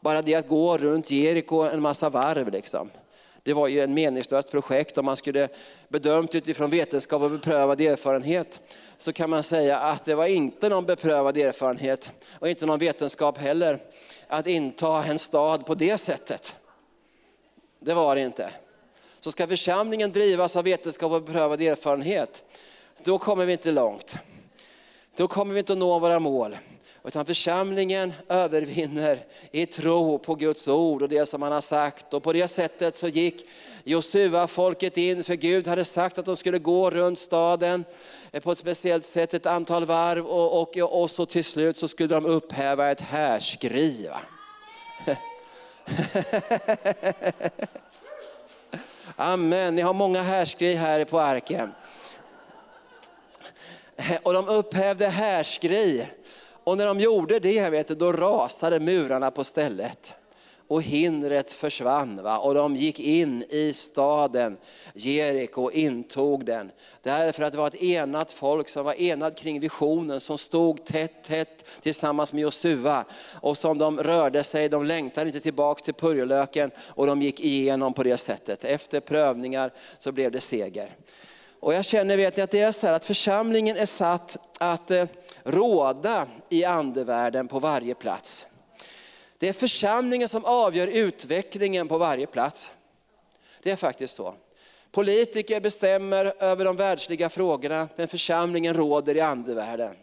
Bara det att gå runt Jeriko en massa varv liksom. Det var ju en meningslöst projekt om man skulle bedömt utifrån vetenskap och beprövad erfarenhet. Så kan man säga att det var inte någon beprövad erfarenhet och inte någon vetenskap heller att inta en stad på det sättet. Det var det inte. Så ska församlingen drivas av vetenskap och beprövad erfarenhet, då kommer vi inte långt. Då kommer vi inte att nå våra mål. Utan församlingen övervinner i tro på Guds ord och det som han har sagt. Och på det sättet så gick Josua folket in, för Gud hade sagt att de skulle gå runt staden på ett speciellt sätt, ett antal varv och, och, och så till slut så skulle de upphäva ett härskri. Amen, ni har många härskri här på arken. Och de upphävde härskri. Och när de gjorde det, vet du, då rasade murarna på stället. Och hindret försvann va? och de gick in i staden Jeriko och intog den. Därför att det var ett enat folk som var enat kring visionen, som stod tätt, tätt tillsammans med Josua. Och som de rörde sig, de längtade inte tillbaks till purjolöken och de gick igenom på det sättet. Efter prövningar så blev det seger. Och jag känner vet ni, att det är så här att församlingen är satt att eh, råda i andevärlden på varje plats. Det är församlingen som avgör utvecklingen på varje plats. Det är faktiskt så. Politiker bestämmer över de världsliga frågorna, men församlingen råder i andevärlden.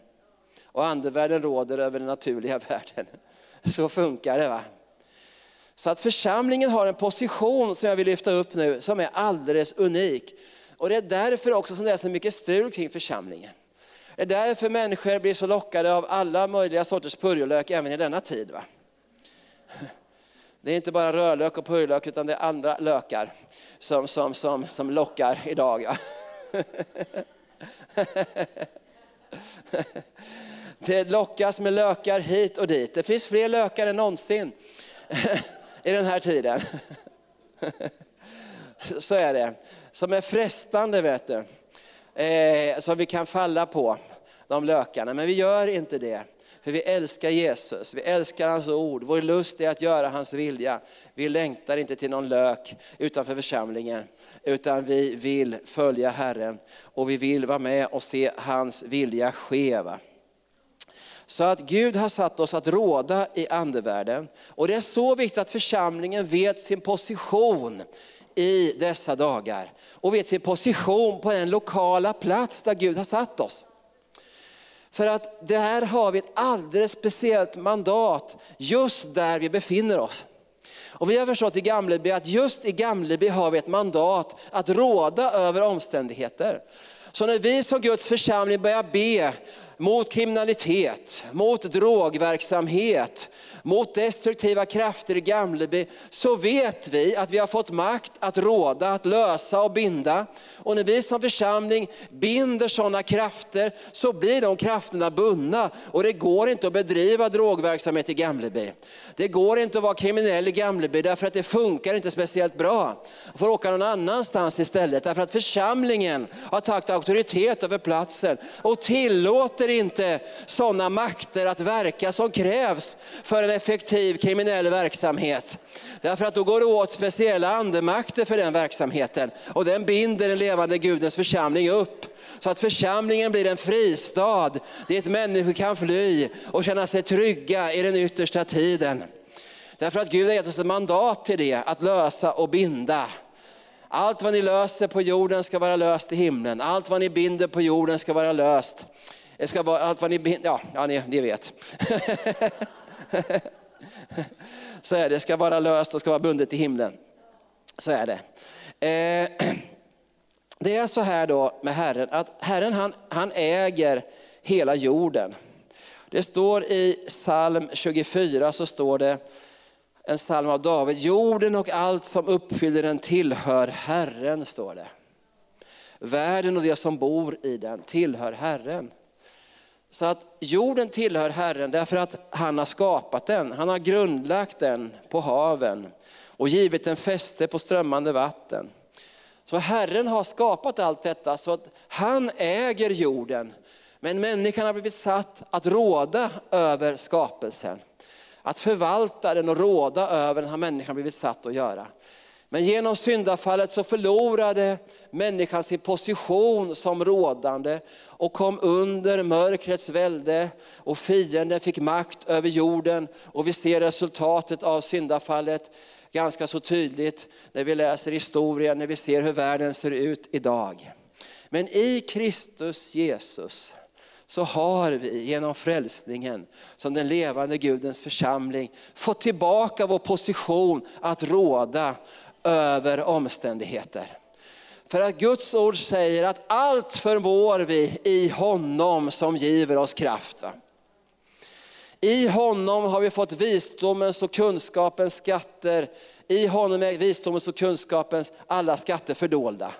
Och andevärlden råder över den naturliga världen. Så funkar det. va? Så att församlingen har en position som jag vill lyfta upp nu, som är alldeles unik. Och det är därför också som det är så mycket strul kring församlingen. Det är därför människor blir så lockade av alla möjliga sorters purjolök även i denna tid. Va? Det är inte bara rödlök och purjolök utan det är andra lökar som, som, som, som lockar idag. Ja. Det lockas med lökar hit och dit. Det finns fler lökar än någonsin i den här tiden. Så är det. Som är frestande vet du. Eh, som vi kan falla på, de lökarna. Men vi gör inte det. För vi älskar Jesus, vi älskar hans ord, vår lust är att göra hans vilja. Vi längtar inte till någon lök utanför församlingen, utan vi vill följa Herren och vi vill vara med och se hans vilja ske. Va? Så att Gud har satt oss att råda i andevärlden. Och det är så viktigt att församlingen vet sin position i dessa dagar. Och vet sin position på den lokala plats där Gud har satt oss. För att där har vi ett alldeles speciellt mandat just där vi befinner oss. Och vi har förstått i Gamleby att just i Gamleby har vi ett mandat att råda över omständigheter. Så när vi som Guds församling börjar be mot kriminalitet, mot drogverksamhet, mot destruktiva krafter i Gamleby, så vet vi att vi har fått makt att råda, att lösa och binda. Och när vi som församling binder sådana krafter så blir de krafterna bundna. Och det går inte att bedriva drogverksamhet i Gamleby. Det går inte att vara kriminell i Gamleby därför att det funkar inte speciellt bra. Man får åka någon annanstans istället därför att församlingen har tagit auktoritet över platsen och tillåter inte sådana makter att verka som krävs för en effektiv kriminell verksamhet. Därför att då går det åt speciella andemakter för den verksamheten och den binder den levande Gudens församling upp. Så att församlingen blir en fristad dit människor kan fly och känna sig trygga i den yttersta tiden. Därför att Gud har gett oss ett mandat till det, att lösa och binda. Allt vad ni löser på jorden ska vara löst i himlen. Allt vad ni binder på jorden ska vara löst. Det ska vara allt vad ni ja, ja ni, ni vet. Så är det, det ska vara löst och ska vara bundet i himlen. Så är det. Eh, det är så här då med Herren, att Herren han, han äger hela jorden. Det står i psalm 24, så står det, en psalm av David, jorden och allt som uppfyller den tillhör Herren, står det. Världen och det som bor i den tillhör Herren. Så att jorden tillhör Herren därför att han har skapat den. Han har grundlagt den på haven och givit den fäste på strömmande vatten. Så Herren har skapat allt detta så att han äger jorden. Men människan har blivit satt att råda över skapelsen. Att förvalta den och råda över den har människan blivit satt att göra. Men genom syndafallet så förlorade människan sin position som rådande och kom under mörkrets välde och fienden fick makt över jorden. Och vi ser resultatet av syndafallet ganska så tydligt när vi läser historien, när vi ser hur världen ser ut idag. Men i Kristus Jesus så har vi genom frälsningen som den levande Gudens församling fått tillbaka vår position att råda över omständigheter. För att Guds ord säger att allt förmår vi i honom som giver oss kraft. Va? I honom har vi fått visdomens och kunskapens skatter. I honom är visdomens och kunskapens alla skatter fördolda.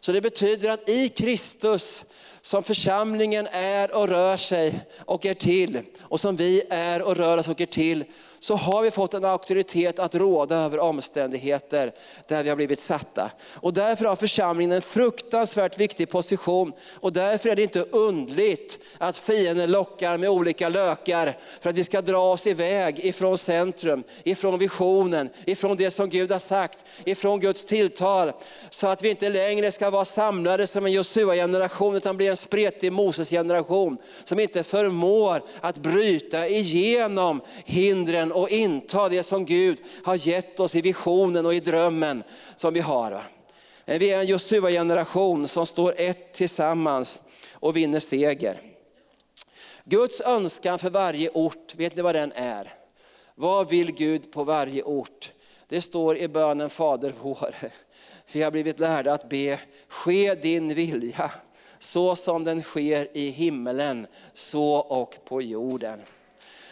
Så det betyder att i Kristus som församlingen är och rör sig och är till, och som vi är och rör oss och är till, så har vi fått en auktoritet att råda över omständigheter där vi har blivit satta. Och därför har församlingen en fruktansvärt viktig position. Och därför är det inte undligt att fienden lockar med olika lökar för att vi ska dra oss iväg ifrån centrum, ifrån visionen, ifrån det som Gud har sagt, ifrån Guds tilltal. Så att vi inte längre ska vara samlade som en Josua-generation utan bli en spretig Moses-generation som inte förmår att bryta igenom hindren och inta det som Gud har gett oss i visionen och i drömmen som vi har. Men vi är en Josua-generation som står ett tillsammans och vinner seger. Guds önskan för varje ort, vet ni vad den är? Vad vill Gud på varje ort? Det står i bönen Fader vår. Vi har blivit lärda att be, ske din vilja så som den sker i himmelen, så och på jorden.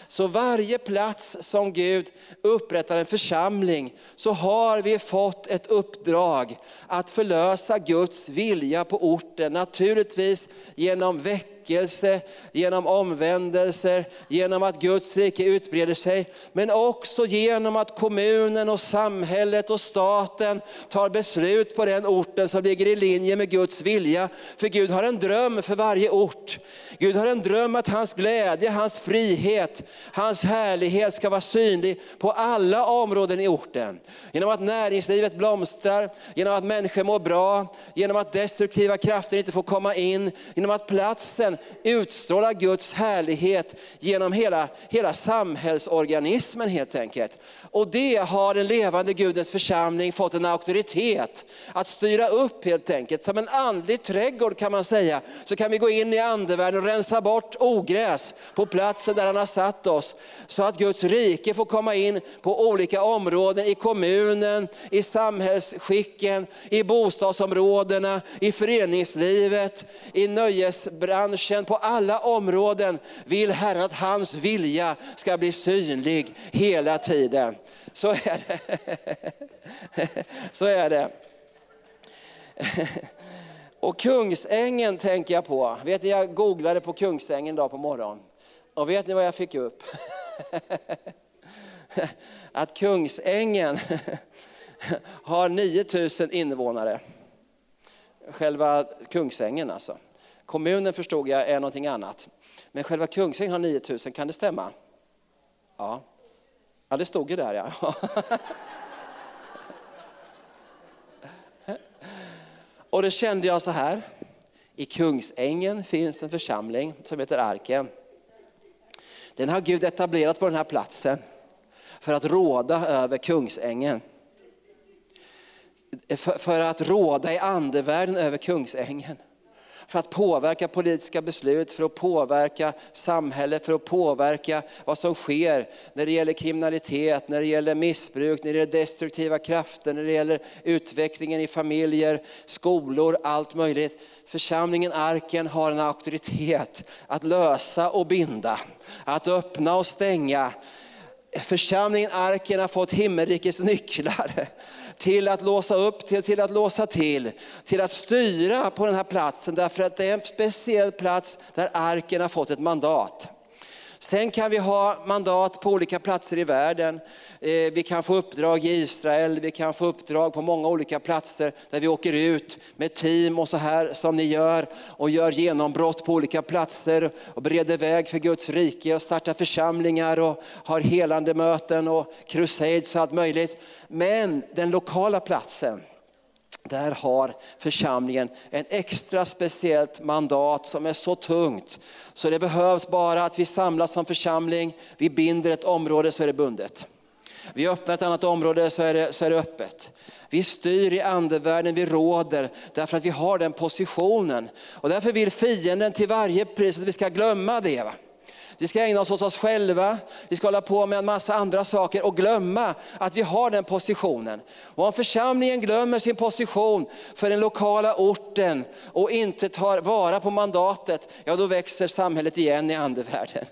Så varje plats som Gud upprättar en församling, så har vi fått ett uppdrag att förlösa Guds vilja på orten. Naturligtvis genom veckan väckelse, genom omvändelser, genom att Guds rike utbreder sig. Men också genom att kommunen och samhället och staten tar beslut på den orten som ligger i linje med Guds vilja. För Gud har en dröm för varje ort. Gud har en dröm att hans glädje, hans frihet, hans härlighet ska vara synlig på alla områden i orten. Genom att näringslivet blomstrar, genom att människor mår bra, genom att destruktiva krafter inte får komma in, genom att platsen utstrålar Guds härlighet genom hela, hela samhällsorganismen helt enkelt. Och det har den levande Gudens församling fått en auktoritet att styra upp helt enkelt. Som en andlig trädgård kan man säga, så kan vi gå in i andevärlden och rensa bort ogräs på platsen där han har satt oss. Så att Guds rike får komma in på olika områden i kommunen, i samhällsskicken, i bostadsområdena, i föreningslivet, i nöjesbranschen erkänd på alla områden vill Herren att hans vilja ska bli synlig hela tiden. Så är det. Så är det. Och Kungsängen tänker jag på. Vet ni, jag googlade på Kungsängen idag på morgonen. Och vet ni vad jag fick upp? Att Kungsängen har 9000 invånare. Själva Kungsängen alltså. Kommunen förstod jag är någonting annat. Men själva Kungsängen har 9000, kan det stämma? Ja, ja det stod ju där ja. Och då kände jag så här, i Kungsängen finns en församling som heter Arken. Den har Gud etablerat på den här platsen för att råda över Kungsängen. För, för att råda i andevärlden över Kungsängen för att påverka politiska beslut, för att påverka samhället, för att påverka vad som sker när det gäller kriminalitet, när det gäller missbruk, när det gäller destruktiva krafter, när det gäller utvecklingen i familjer, skolor, allt möjligt. Församlingen Arken har en auktoritet att lösa och binda, att öppna och stänga. Församlingen Arken har fått himmelrikets nycklar till att låsa upp, till, till att låsa till, till att styra på den här platsen. Därför att det är en speciell plats där arken har fått ett mandat. Sen kan vi ha mandat på olika platser i världen. Eh, vi kan få uppdrag i Israel, vi kan få uppdrag på många olika platser där vi åker ut med team och så här som ni gör och gör genombrott på olika platser och bereder väg för Guds rike och startar församlingar och har helande möten och crusades och allt möjligt. Men den lokala platsen, där har församlingen en extra speciellt mandat som är så tungt. Så det behövs bara att vi samlas som församling, vi binder ett område så är det bundet. Vi öppnar ett annat område så är, det, så är det öppet. Vi styr i andevärlden, vi råder därför att vi har den positionen. Och därför vill fienden till varje pris att vi ska glömma det. Va? Vi ska ägna oss åt oss själva, vi ska hålla på med en massa andra saker och glömma att vi har den positionen. Och om församlingen glömmer sin position för den lokala orten och inte tar vara på mandatet, ja då växer samhället igen i andevärlden.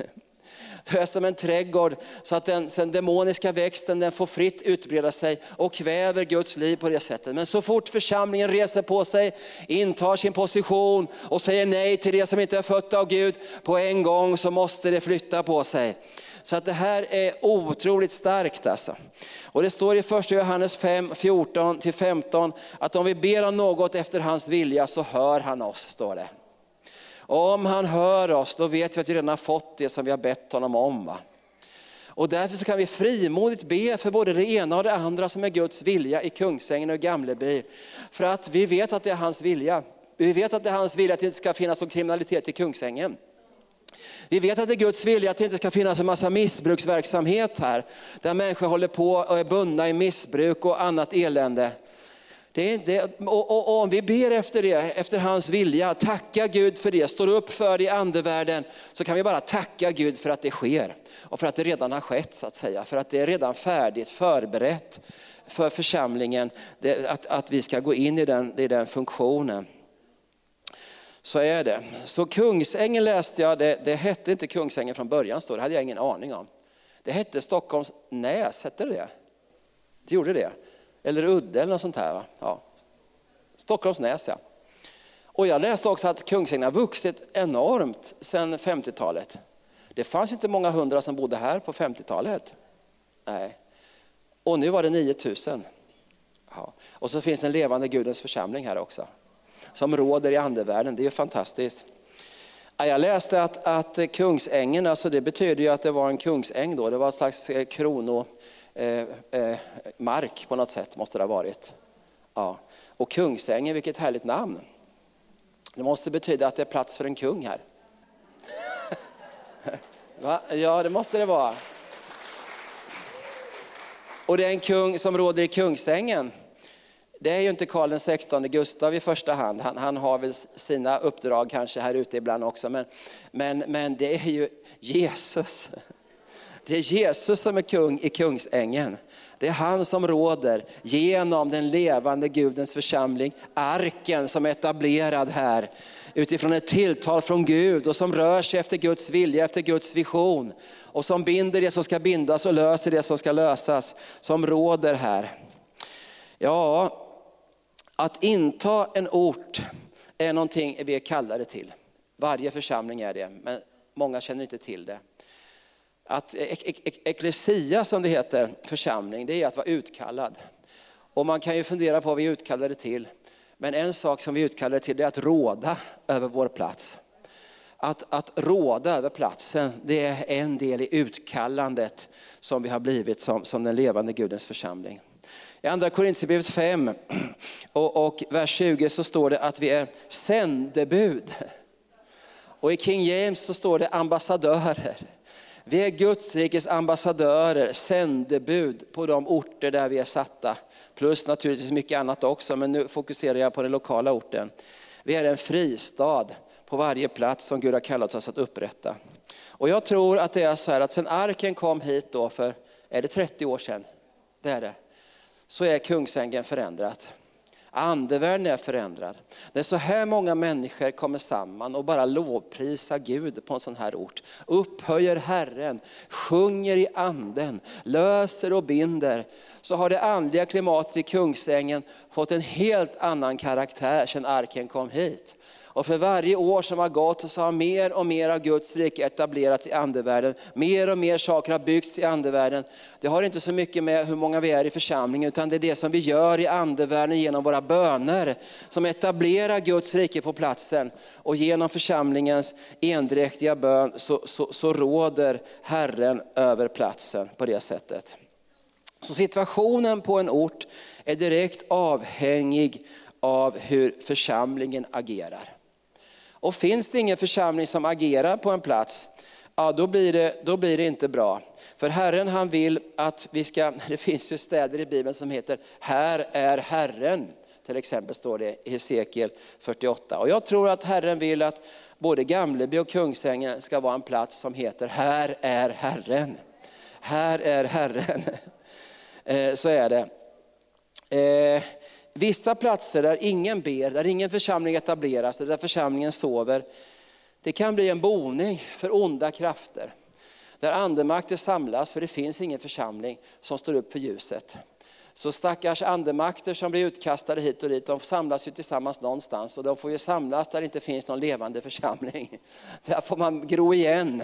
Det är som en trädgård så att den, den demoniska växten den får fritt utbreda sig och kväver Guds liv på det sättet. Men så fort församlingen reser på sig, intar sin position och säger nej till det som inte är fött av Gud på en gång så måste det flytta på sig. Så att det här är otroligt starkt. Alltså. Och det står i 1 Johannes 5, 14-15 att om vi ber om något efter hans vilja så hör han oss. står det. Om han hör oss, då vet vi att vi redan har fått det som vi har bett honom om. Va? Och därför så kan vi frimodigt be för både det ena och det andra som är Guds vilja i Kungsängen och Gamleby. För att vi vet att det är hans vilja. Vi vet att det är hans vilja att det inte ska finnas någon kriminalitet i Kungsängen. Vi vet att det är Guds vilja att det inte ska finnas en massa missbruksverksamhet här, där människor håller på och är bundna i missbruk och annat elände. Det är, det, och, och, och, om vi ber efter det, efter hans vilja, tacka Gud för det, står upp för det i andevärlden, så kan vi bara tacka Gud för att det sker. Och för att det redan har skett så att säga, för att det är redan färdigt, förberett för församlingen, det, att, att vi ska gå in i den, i den funktionen. Så är det. Så Kungsängen läste jag, det, det hette inte Kungsängen från början, så det hade jag ingen aning om. Det hette Stockholms Näs, hette det det? gjorde det. Eller Udde eller något sånt här. Ja. Stockholmsnäs ja. Och jag läste också att Kungsängen har vuxit enormt sedan 50-talet. Det fanns inte många hundra som bodde här på 50-talet. Nej. Och nu var det 9000. Ja. Och så finns en levande Gudens församling här också. Som råder i andevärlden, det är ju fantastiskt. Jag läste att, att Kungsängen, alltså det betyder ju att det var en kungsäng då, det var en slags eh, krono, eh, eh, mark på något sätt, måste det ha varit. Ja. Och Kungsängen, vilket härligt namn. Det måste betyda att det är plats för en kung här. Va? Ja, det måste det vara. Och det är en kung som råder i Kungsängen. Det är ju inte Karl XVI Gustav i första hand. Han, han, har väl sina uppdrag kanske här ute ibland också. Men, men, men det är ju Jesus. Det är Jesus som är kung i Kungsängen. Det är han som råder genom den levande Gudens församling, arken som är etablerad här utifrån ett tilltal från Gud och som rör sig efter Guds vilja, efter Guds vision. Och som binder det som ska bindas och löser det som ska lösas, som råder här. Ja, att inta en ort är någonting vi är kallade till. Varje församling är det, men många känner inte till det. Att eklesia som det heter, församling, det är att vara utkallad. Och man kan ju fundera på vad vi är utkallade till. Men en sak som vi är utkallade till är att råda över vår plats. Att, att råda över platsen, det är en del i utkallandet som vi har blivit som, som den levande Gudens församling. I andra Korintierbrevet 5 och, och vers 20 så står det att vi är sändebud. Och i King James så står det ambassadörer. Vi är Guds rikes ambassadörer, sändebud på de orter där vi är satta. Plus naturligtvis mycket annat också, men nu fokuserar jag på den lokala orten. Vi är en fristad på varje plats som Gud har kallat oss att upprätta. Och jag tror att det är så här att sen arken kom hit då för, är det 30 år sedan? Det är det så är Kungsängen förändrat. Andevärlden är förändrad. När så här många människor kommer samman och bara lovprisar Gud på en sån här ort. Upphöjer Herren, sjunger i anden, löser och binder. Så har det andliga klimatet i Kungsängen fått en helt annan karaktär sedan arken kom hit. Och för varje år som har gått så har mer och mer av Guds rike etablerats i andevärlden. Mer och mer saker har byggts i andevärlden. Det har inte så mycket med hur många vi är i församlingen, utan det är det som vi gör i andevärlden genom våra böner, som etablerar Guds rike på platsen. Och genom församlingens endräktiga bön så, så, så råder Herren över platsen på det sättet. Så situationen på en ort är direkt avhängig av hur församlingen agerar. Och finns det ingen församling som agerar på en plats, ja då blir det, då blir det inte bra. För Herren han vill att vi ska, det finns ju städer i Bibeln som heter Här är Herren. Till exempel står det i Hesekiel 48. Och jag tror att Herren vill att både Gamleby och Kungsängen ska vara en plats som heter Här är Herren. Här är Herren. Eh, så är det. Eh, Vissa platser där ingen ber, där ingen församling etableras, där församlingen sover, det kan bli en boning för onda krafter. Där andemakter samlas, för det finns ingen församling som står upp för ljuset. Så stackars andemakter som blir utkastade hit och dit, de samlas ju tillsammans någonstans och de får ju samlas där det inte finns någon levande församling. Där får man gro igen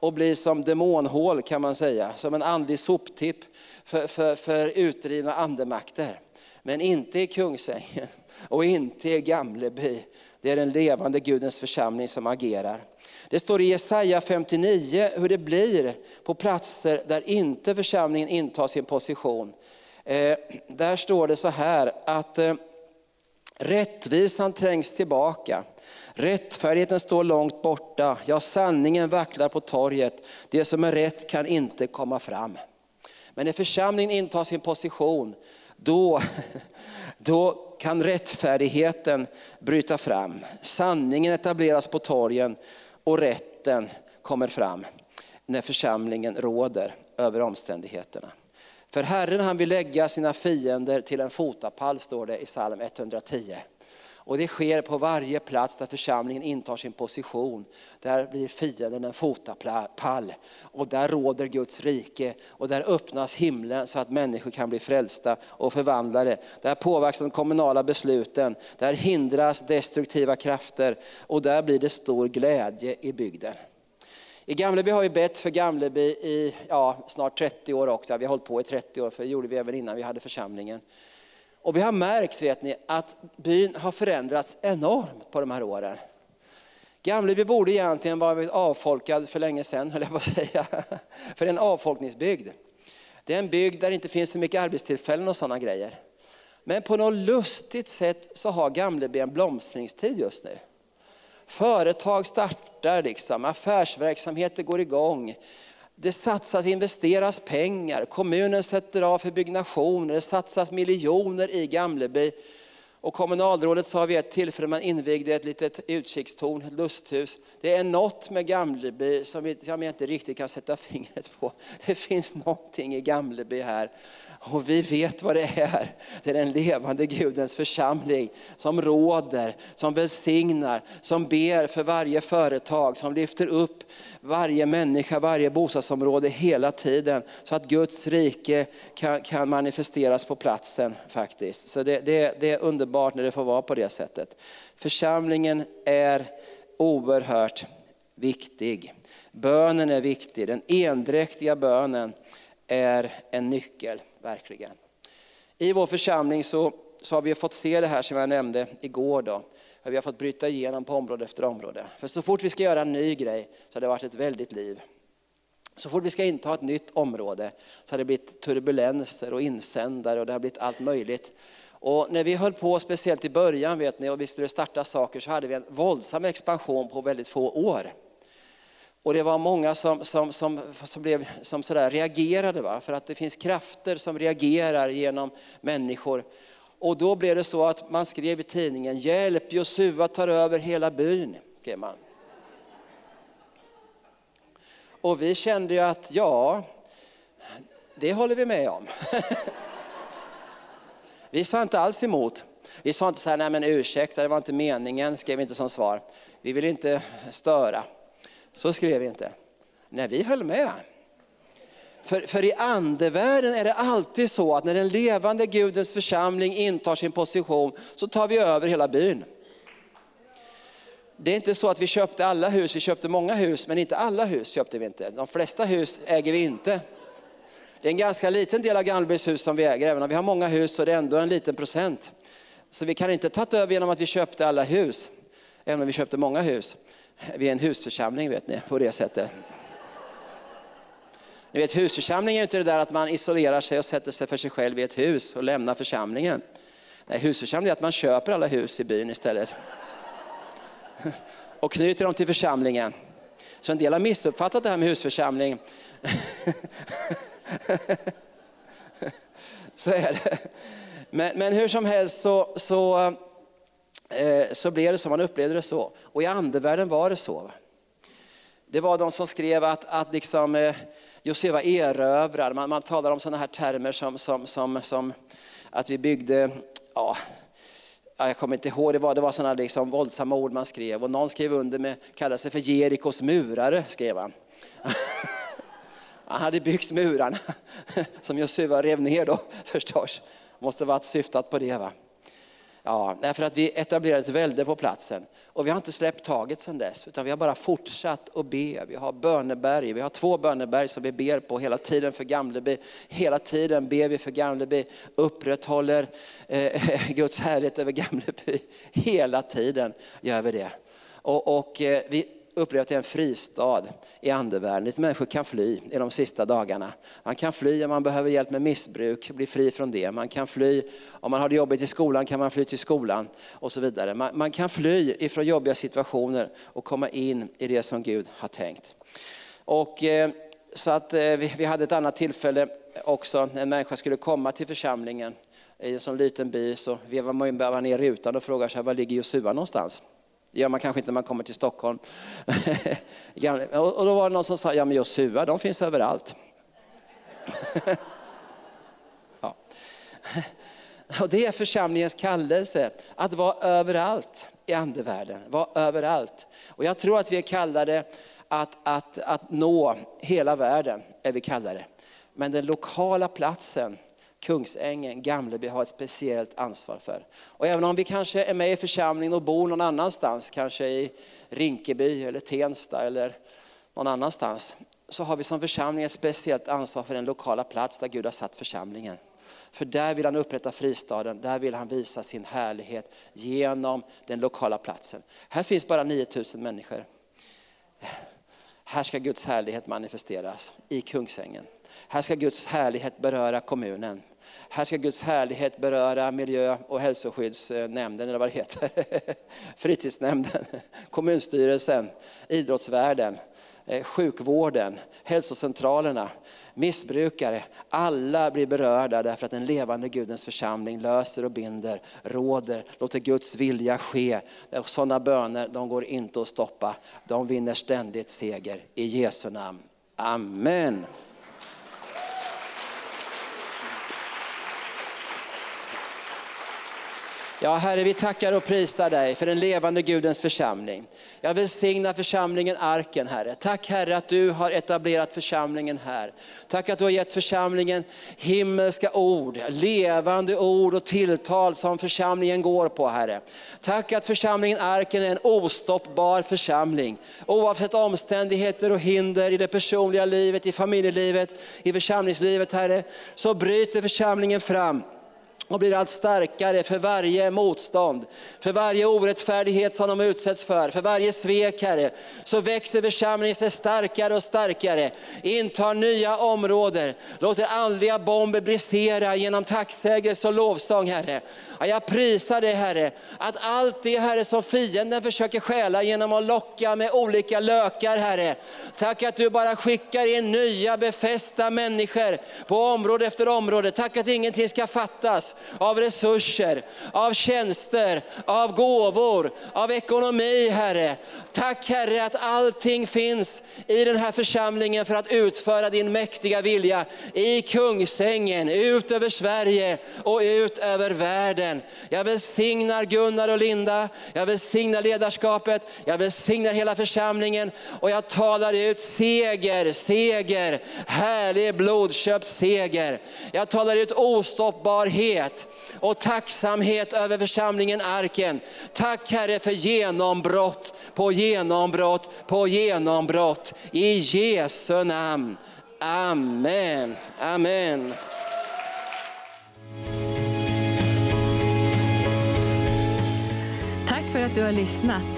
och bli som demonhål kan man säga, som en andlig soptipp för, för, för utdrivna andemakter. Men inte i Kungsängen och inte i Gamleby. Det är den levande Gudens församling som agerar. Det står i Jesaja 59 hur det blir på platser där inte församlingen intar sin position. Eh, där står det så här att eh, rättvisan trängs tillbaka. Rättfärdigheten står långt borta, ja sanningen vacklar på torget. Det som är rätt kan inte komma fram. Men när församlingen intar sin position, då, då kan rättfärdigheten bryta fram. Sanningen etableras på torgen och rätten kommer fram när församlingen råder över omständigheterna. För Herren han vill lägga sina fiender till en fotapall, står det i psalm 110. Och det sker på varje plats där församlingen intar sin position. Där blir fienden en fotapall. Och där råder Guds rike. Och där öppnas himlen så att människor kan bli frälsta och förvandlade. Där påverkas de kommunala besluten. Där hindras destruktiva krafter. Och där blir det stor glädje i bygden. I Gamleby har vi bett för Gamleby i ja, snart 30 år också. Vi har hållit på i 30 år, för det gjorde vi även innan vi hade församlingen. Och vi har märkt vet ni, att byn har förändrats enormt på de här åren. Gamleby borde egentligen varit avfolkad för länge sedan, höll jag på att säga. För det är en avfolkningsbygd. Det är en bygd där det inte finns så mycket arbetstillfällen och sådana grejer. Men på något lustigt sätt så har Gamleby en blomstringstid just nu. Företag startar, liksom, affärsverksamheter går igång det satsas, investeras pengar, kommunen sätter av för byggnationer, det satsas miljoner i Gamleby. Och kommunalrådet sa vid ett tillfälle man invigde ett litet utkikstorn, ett lusthus. Det är något med Gamleby som jag inte riktigt kan sätta fingret på. Det finns någonting i Gamleby här och vi vet vad det är. Det är den levande Gudens församling som råder, som välsignar, som ber för varje företag, som lyfter upp varje människa, varje bostadsområde hela tiden. Så att Guds rike kan, kan manifesteras på platsen faktiskt. Så det, det, det är underbart när det får vara på det sättet. Församlingen är oerhört viktig. Bönen är viktig, den endräktiga bönen är en nyckel verkligen. I vår församling så, så har vi fått se det här som jag nämnde igår. Då. Vi har fått bryta igenom på område efter område. För så fort vi ska göra en ny grej så har det varit ett väldigt liv. Så fort vi ska inta ett nytt område så har det blivit turbulenser och insändare och det har blivit allt möjligt. Och när vi höll på, speciellt i början vet ni, och vi skulle starta saker så hade vi en våldsam expansion på väldigt få år. Och det var många som, som, som, som, blev, som sådär reagerade, va? för att det finns krafter som reagerar genom människor. Och då blev det så att man skrev i tidningen, hjälp Josua tar över hela byn. Skrev man. Och vi kände ju att ja, det håller vi med om. vi sa inte alls emot. Vi sa inte så här, nej men ursäkta, det var inte meningen, skrev vi inte som svar. Vi vill inte störa. Så skrev vi inte. Nej, vi höll med. För, för i andevärlden är det alltid så att när den levande Gudens församling intar sin position så tar vi över hela byn. Det är inte så att vi köpte alla hus, vi köpte många hus, men inte alla hus köpte vi inte. De flesta hus äger vi inte. Det är en ganska liten del av Gamlebys hus som vi äger, även om vi har många hus så är det ändå en liten procent. Så vi kan inte ta över genom att vi köpte alla hus, även om vi köpte många hus. Vi är en husförsamling vet ni, på det sättet. Ni vet husförsamling är inte det där att man isolerar sig och sätter sig för sig själv i ett hus och lämnar församlingen. Nej, husförsamling är att man köper alla hus i byn istället. Och knyter dem till församlingen. Så en del har missuppfattat det här med husförsamling. Så är det. Men, men hur som helst så, så, eh, så blev det så, man upplevde det så. Och i andevärlden var det så. Det var de som skrev att, att liksom, eh, Josef erövrar, man, man talar om sådana här termer som, som, som, som att vi byggde, ja, jag kommer inte ihåg, det var, det var sådana liksom våldsamma ord man skrev. Och någon skrev under med, kallade sig för Jerikos murare, skrev han. Han hade byggt murarna som Josua rev ner då förstås. Måste varit syftat på det. Va? Ja, därför att vi etablerade ett välde på platsen. Och vi har inte släppt taget sedan dess, utan vi har bara fortsatt att be. Vi har böneberg, vi har två böneberg som vi ber på hela tiden för Gamleby. Hela tiden ber vi för Gamleby, upprätthåller eh, Guds härlighet över Gamleby. Hela tiden gör vi det. Och, och eh, vi upplever att det är en fristad i andevärlden dit människor kan fly i de sista dagarna. Man kan fly om man behöver hjälp med missbruk, bli fri från det. Man kan fly om man har det jobbigt i skolan kan man fly till skolan och så vidare. Man, man kan fly ifrån jobbiga situationer och komma in i det som Gud har tänkt. Och, eh, så att eh, vi, vi hade ett annat tillfälle också, en människa skulle komma till församlingen i en sån liten by så vevar man ner rutan och frågar sig var ligger Josua någonstans? Det gör man kanske inte när man kommer till Stockholm. och då var det någon som sa, ja men Josua, de finns överallt. ja. Och det är församlingens kallelse, att vara överallt i andevärlden. Vara överallt. Och jag tror att vi är kallade att, att, att nå hela världen, är vi kallade. Men den lokala platsen Kungsängen, Gamleby har ett speciellt ansvar för. Och även om vi kanske är med i församlingen och bor någon annanstans, kanske i Rinkeby eller Tensta eller någon annanstans, så har vi som församling ett speciellt ansvar för den lokala plats där Gud har satt församlingen. För där vill han upprätta fristaden, där vill han visa sin härlighet genom den lokala platsen. Här finns bara 9000 människor. Här ska Guds härlighet manifesteras i Kungsängen. Här ska Guds härlighet beröra kommunen. Här ska Guds härlighet beröra miljö och hälsoskyddsnämnden, eller vad det heter. Fritidsnämnden, kommunstyrelsen, idrottsvärlden, eh, sjukvården, hälsocentralerna, missbrukare. Alla blir berörda därför att den levande Gudens församling löser och binder, råder, låter Guds vilja ske. Sådana böner de går inte att stoppa. De vinner ständigt seger. I Jesu namn. Amen. Ja, Herre, vi tackar och prisar dig för den levande Gudens församling. Jag välsignar församlingen Arken, Herre. Tack Herre att du har etablerat församlingen här. Tack att du har gett församlingen himmelska ord, levande ord och tilltal som församlingen går på, Herre. Tack att församlingen Arken är en ostoppbar församling. Oavsett omständigheter och hinder i det personliga livet, i familjelivet, i församlingslivet, Herre, så bryter församlingen fram och blir allt starkare för varje motstånd, för varje orättfärdighet som de utsätts för, för varje svek Herre. Så växer församlingen sig starkare och starkare, intar nya områden, låter andliga bomber brisera genom tacksägelse och lovsång Herre. Jag prisar dig Herre, att allt det Herre som fienden försöker stjäla genom att locka med olika lökar Herre. Tack att du bara skickar in nya befästa människor på område efter område. Tack att ingenting ska fattas av resurser, av tjänster, av gåvor, av ekonomi Herre. Tack Herre att allting finns i den här församlingen för att utföra din mäktiga vilja i Kungsängen, ut över Sverige och ut över världen. Jag välsignar Gunnar och Linda, jag välsignar ledarskapet, jag välsignar hela församlingen och jag talar ut seger, seger, härlig blodköpt seger. Jag talar ut ostoppbarhet och tacksamhet över församlingen Arken. Tack Herre för genombrott på genombrott på genombrott. I Jesu namn. Amen. Amen. Tack för att du har lyssnat.